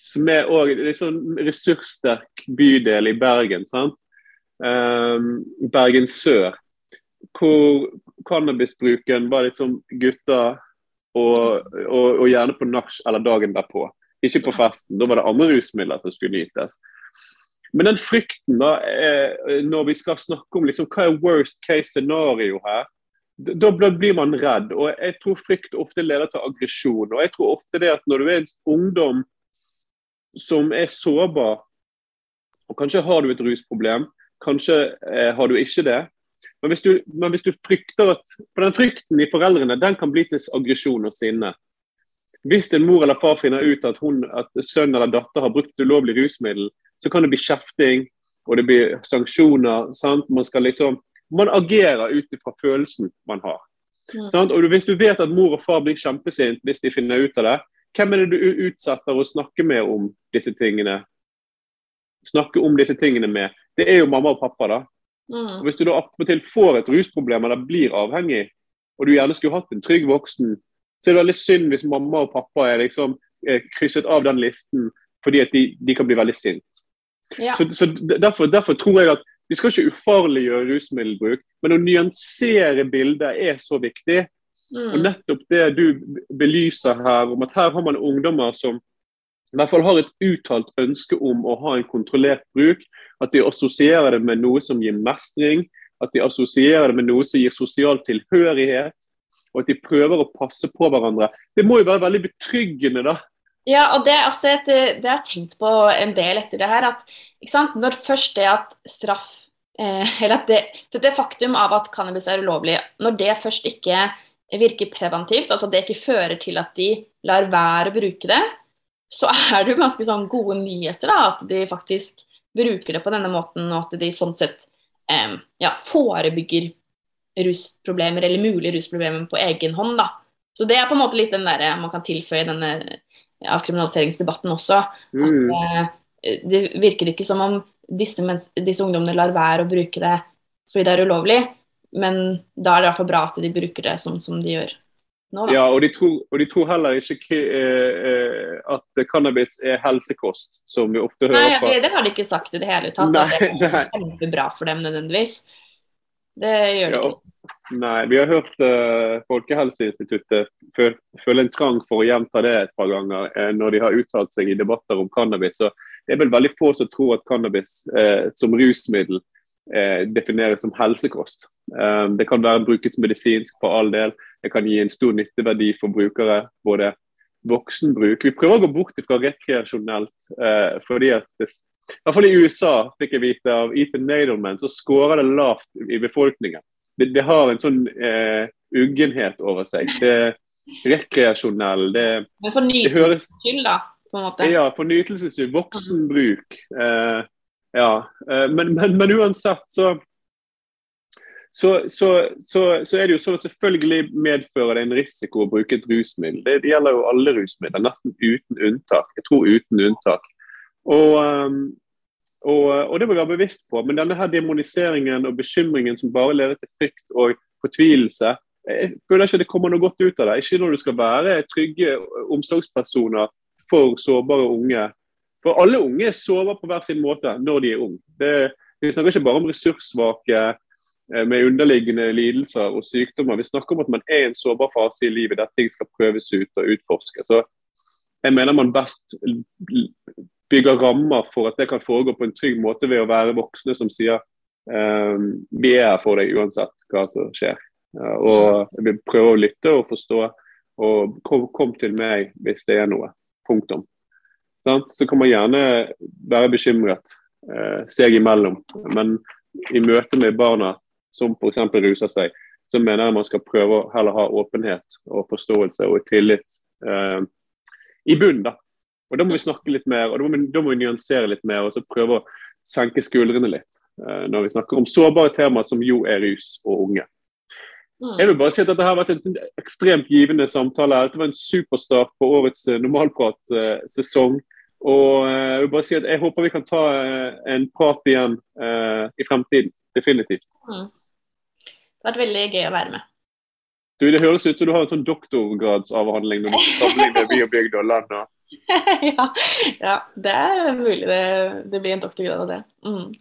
som er òg en sånn ressurssterk bydel i Bergen. sant? Um, Bergen sør. Hvor cannabisbruken var liksom gutter og, og, og gjerne på nach eller dagen derpå. Ikke på festen. Da var det andre rusmidler som skulle nytes. Men den frykten, da, når vi skal snakke om liksom, hva er worst case scenario her, da blir man redd. og Jeg tror frykt ofte leder til aggresjon. og jeg tror ofte det at Når du er en ungdom som er sårbar, og kanskje har du et rusproblem, kanskje eh, har du ikke det, men hvis, du, men hvis du frykter at For den frykten i foreldrene den kan bli til aggresjon og sinne. Hvis en mor eller far finner ut at, hun, at sønn eller datter har brukt ulovlig rusmiddel, så kan det bli kjefting og det blir sanksjoner. Sant? Man skal liksom man agerer ut ifra følelsen man har. Ja. Og Hvis du vet at mor og far blir kjempesint hvis de finner ut av det, hvem er det du utsetter å snakke med om disse tingene? Snakke om disse tingene med. Det er jo mamma og pappa, da. Mm. Hvis du da attpåtil får et rusproblem eller blir avhengig, og du gjerne skulle hatt en trygg voksen, så er det veldig synd hvis mamma og pappa er liksom er krysset av den listen fordi at de, de kan bli veldig sint. Ja. Så, så derfor, derfor, tror jeg at vi skal ikke ufarliggjøre rusmiddelbruk, men å nyansere bildet er så viktig. Mm. Og nettopp det du belyser her, om at her har man ungdommer som i hvert fall har et uttalt ønske om å ha en kontrollert bruk. At de assosierer det med noe som gir mestring, at de assosierer det med noe som gir sosial tilhørighet. Og at de prøver å passe på hverandre. Det må jo være veldig betryggende, da. Ja, og det er også et, det har jeg tenkt på en del etter det her. at Når først det at straff eh, Eller at det, det faktum av at cannabis er ulovlig, når det først ikke virker preventivt, altså det ikke fører til at de lar være å bruke det, så er det jo ganske sånn gode nyheter da, at de faktisk bruker det på denne måten, og at de sånn sett eh, ja, forebygger rusproblemer, eller mulige rusproblemer på egen hånd. da. Så det er på en måte litt den der man kan tilføye denne avkriminaliseringsdebatten også. Mm. At, eh, det virker ikke som om disse, disse, ungdommene lar være å bruke det fordi det er ulovlig, men da er det iallfall bra at de bruker det som, som de gjør nå. Ja, og de, tror, og de tror heller ikke eh, eh, at cannabis er helsekost, som vi ofte hører Nei, det, det har de ikke sagt i det hele tatt. Nei, det er kjempebra for dem nødvendigvis. Det gjør det ikke. Nei, vi har hørt uh, Folkehelseinstituttet føle en trang for å gjenta det et par ganger uh, når de har uttalt seg i debatter om cannabis. Så det er vel veldig få som tror at cannabis uh, som rusmiddel defineres som helsekost. det kan være brukes medisinsk for all del. Det kan gi en stor nytteverdi for brukere. både voksenbruk. Vi prøver å gå bort fra rekreasjonelt. fordi at det, i hvert fall i USA fikk jeg vite av Ethan Nadelman, så skårer det lavt i befolkningen det, det, har en sånn eh, uggenhet over seg. Det er rekreasjonell. Det, Men for nytelsens skyld, da? på en måte? Ja, for nytelsens skyld. Voksenbruk. Eh, ja. Eh, men, men, men, uansett så så, så, så, så, er det jo sånn at selvfølgelig medfører det en risiko å bruke et rusmiddel. Det, det gjelder jo alle rusmidler, nesten uten unntak. Jeg tror uten unntak. Og, um, og, og, det må vi være bevisst på. Men denne her demoniseringen og bekymringen som bare leder til frykt og fortvilelse, jeg føler ikke det kommer noe godt ut av det. Ikke når du skal være trygge omsorgspersoner for sårbare unge. For alle unge sover på hver sin måte når de er unge. Vi snakker ikke bare om ressurssvake eh, med underliggende lidelser og sykdommer. Vi snakker om at man er i en sårbar fase i livet der ting skal prøves ut og utforskes. Jeg mener man best bygger rammer for at det kan foregå på en trygg måte ved å være voksne som sier um, vi er her for deg uansett hva som skjer. og og vi prøver å lytte og forstå. Og kom, kom, til meg hvis det er noe. Punktum. Så kan man gjerne være bekymret uh, seg imellom. Men i møte med barna som f.eks. ruser seg, så mener jeg man skal prøve å heller ha åpenhet og forståelse og tillit eh, i bunnen. da. Og Da må vi snakke litt mer, og da må vi, da må vi nyansere litt mer og så prøve å senke skuldrene litt når vi snakker om sårbare temaer som jo er rus og unge. Mm. Jeg vil bare si at Dette har vært en ekstremt givende samtale. Dette var en superstart på årets normalpratsesong. Og jeg vil bare si at jeg håper vi kan ta en prat igjen i fremtiden. Definitivt. Mm. Det har vært veldig gøy å være med. Du, Det høres ut som du har en sånn doktorgradsavhandling når du sammenligner by og bygd og land. Og... ja, ja, det er mulig det, det, blir en doktorgrad av det. Mm.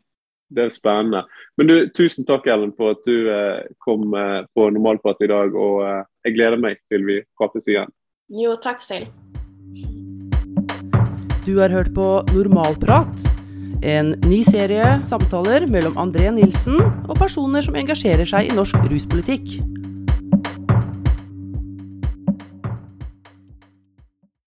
Det er spennende. Men du, Tusen takk Ellen, for at du eh, kom eh, på Normalprat i dag. og eh, Jeg gleder meg til vi prates igjen. Jo, takk selv. Du har hørt på Normalprat en ny serie samtaler mellom André Nilsen og personer som engasjerer seg i norsk ruspolitikk.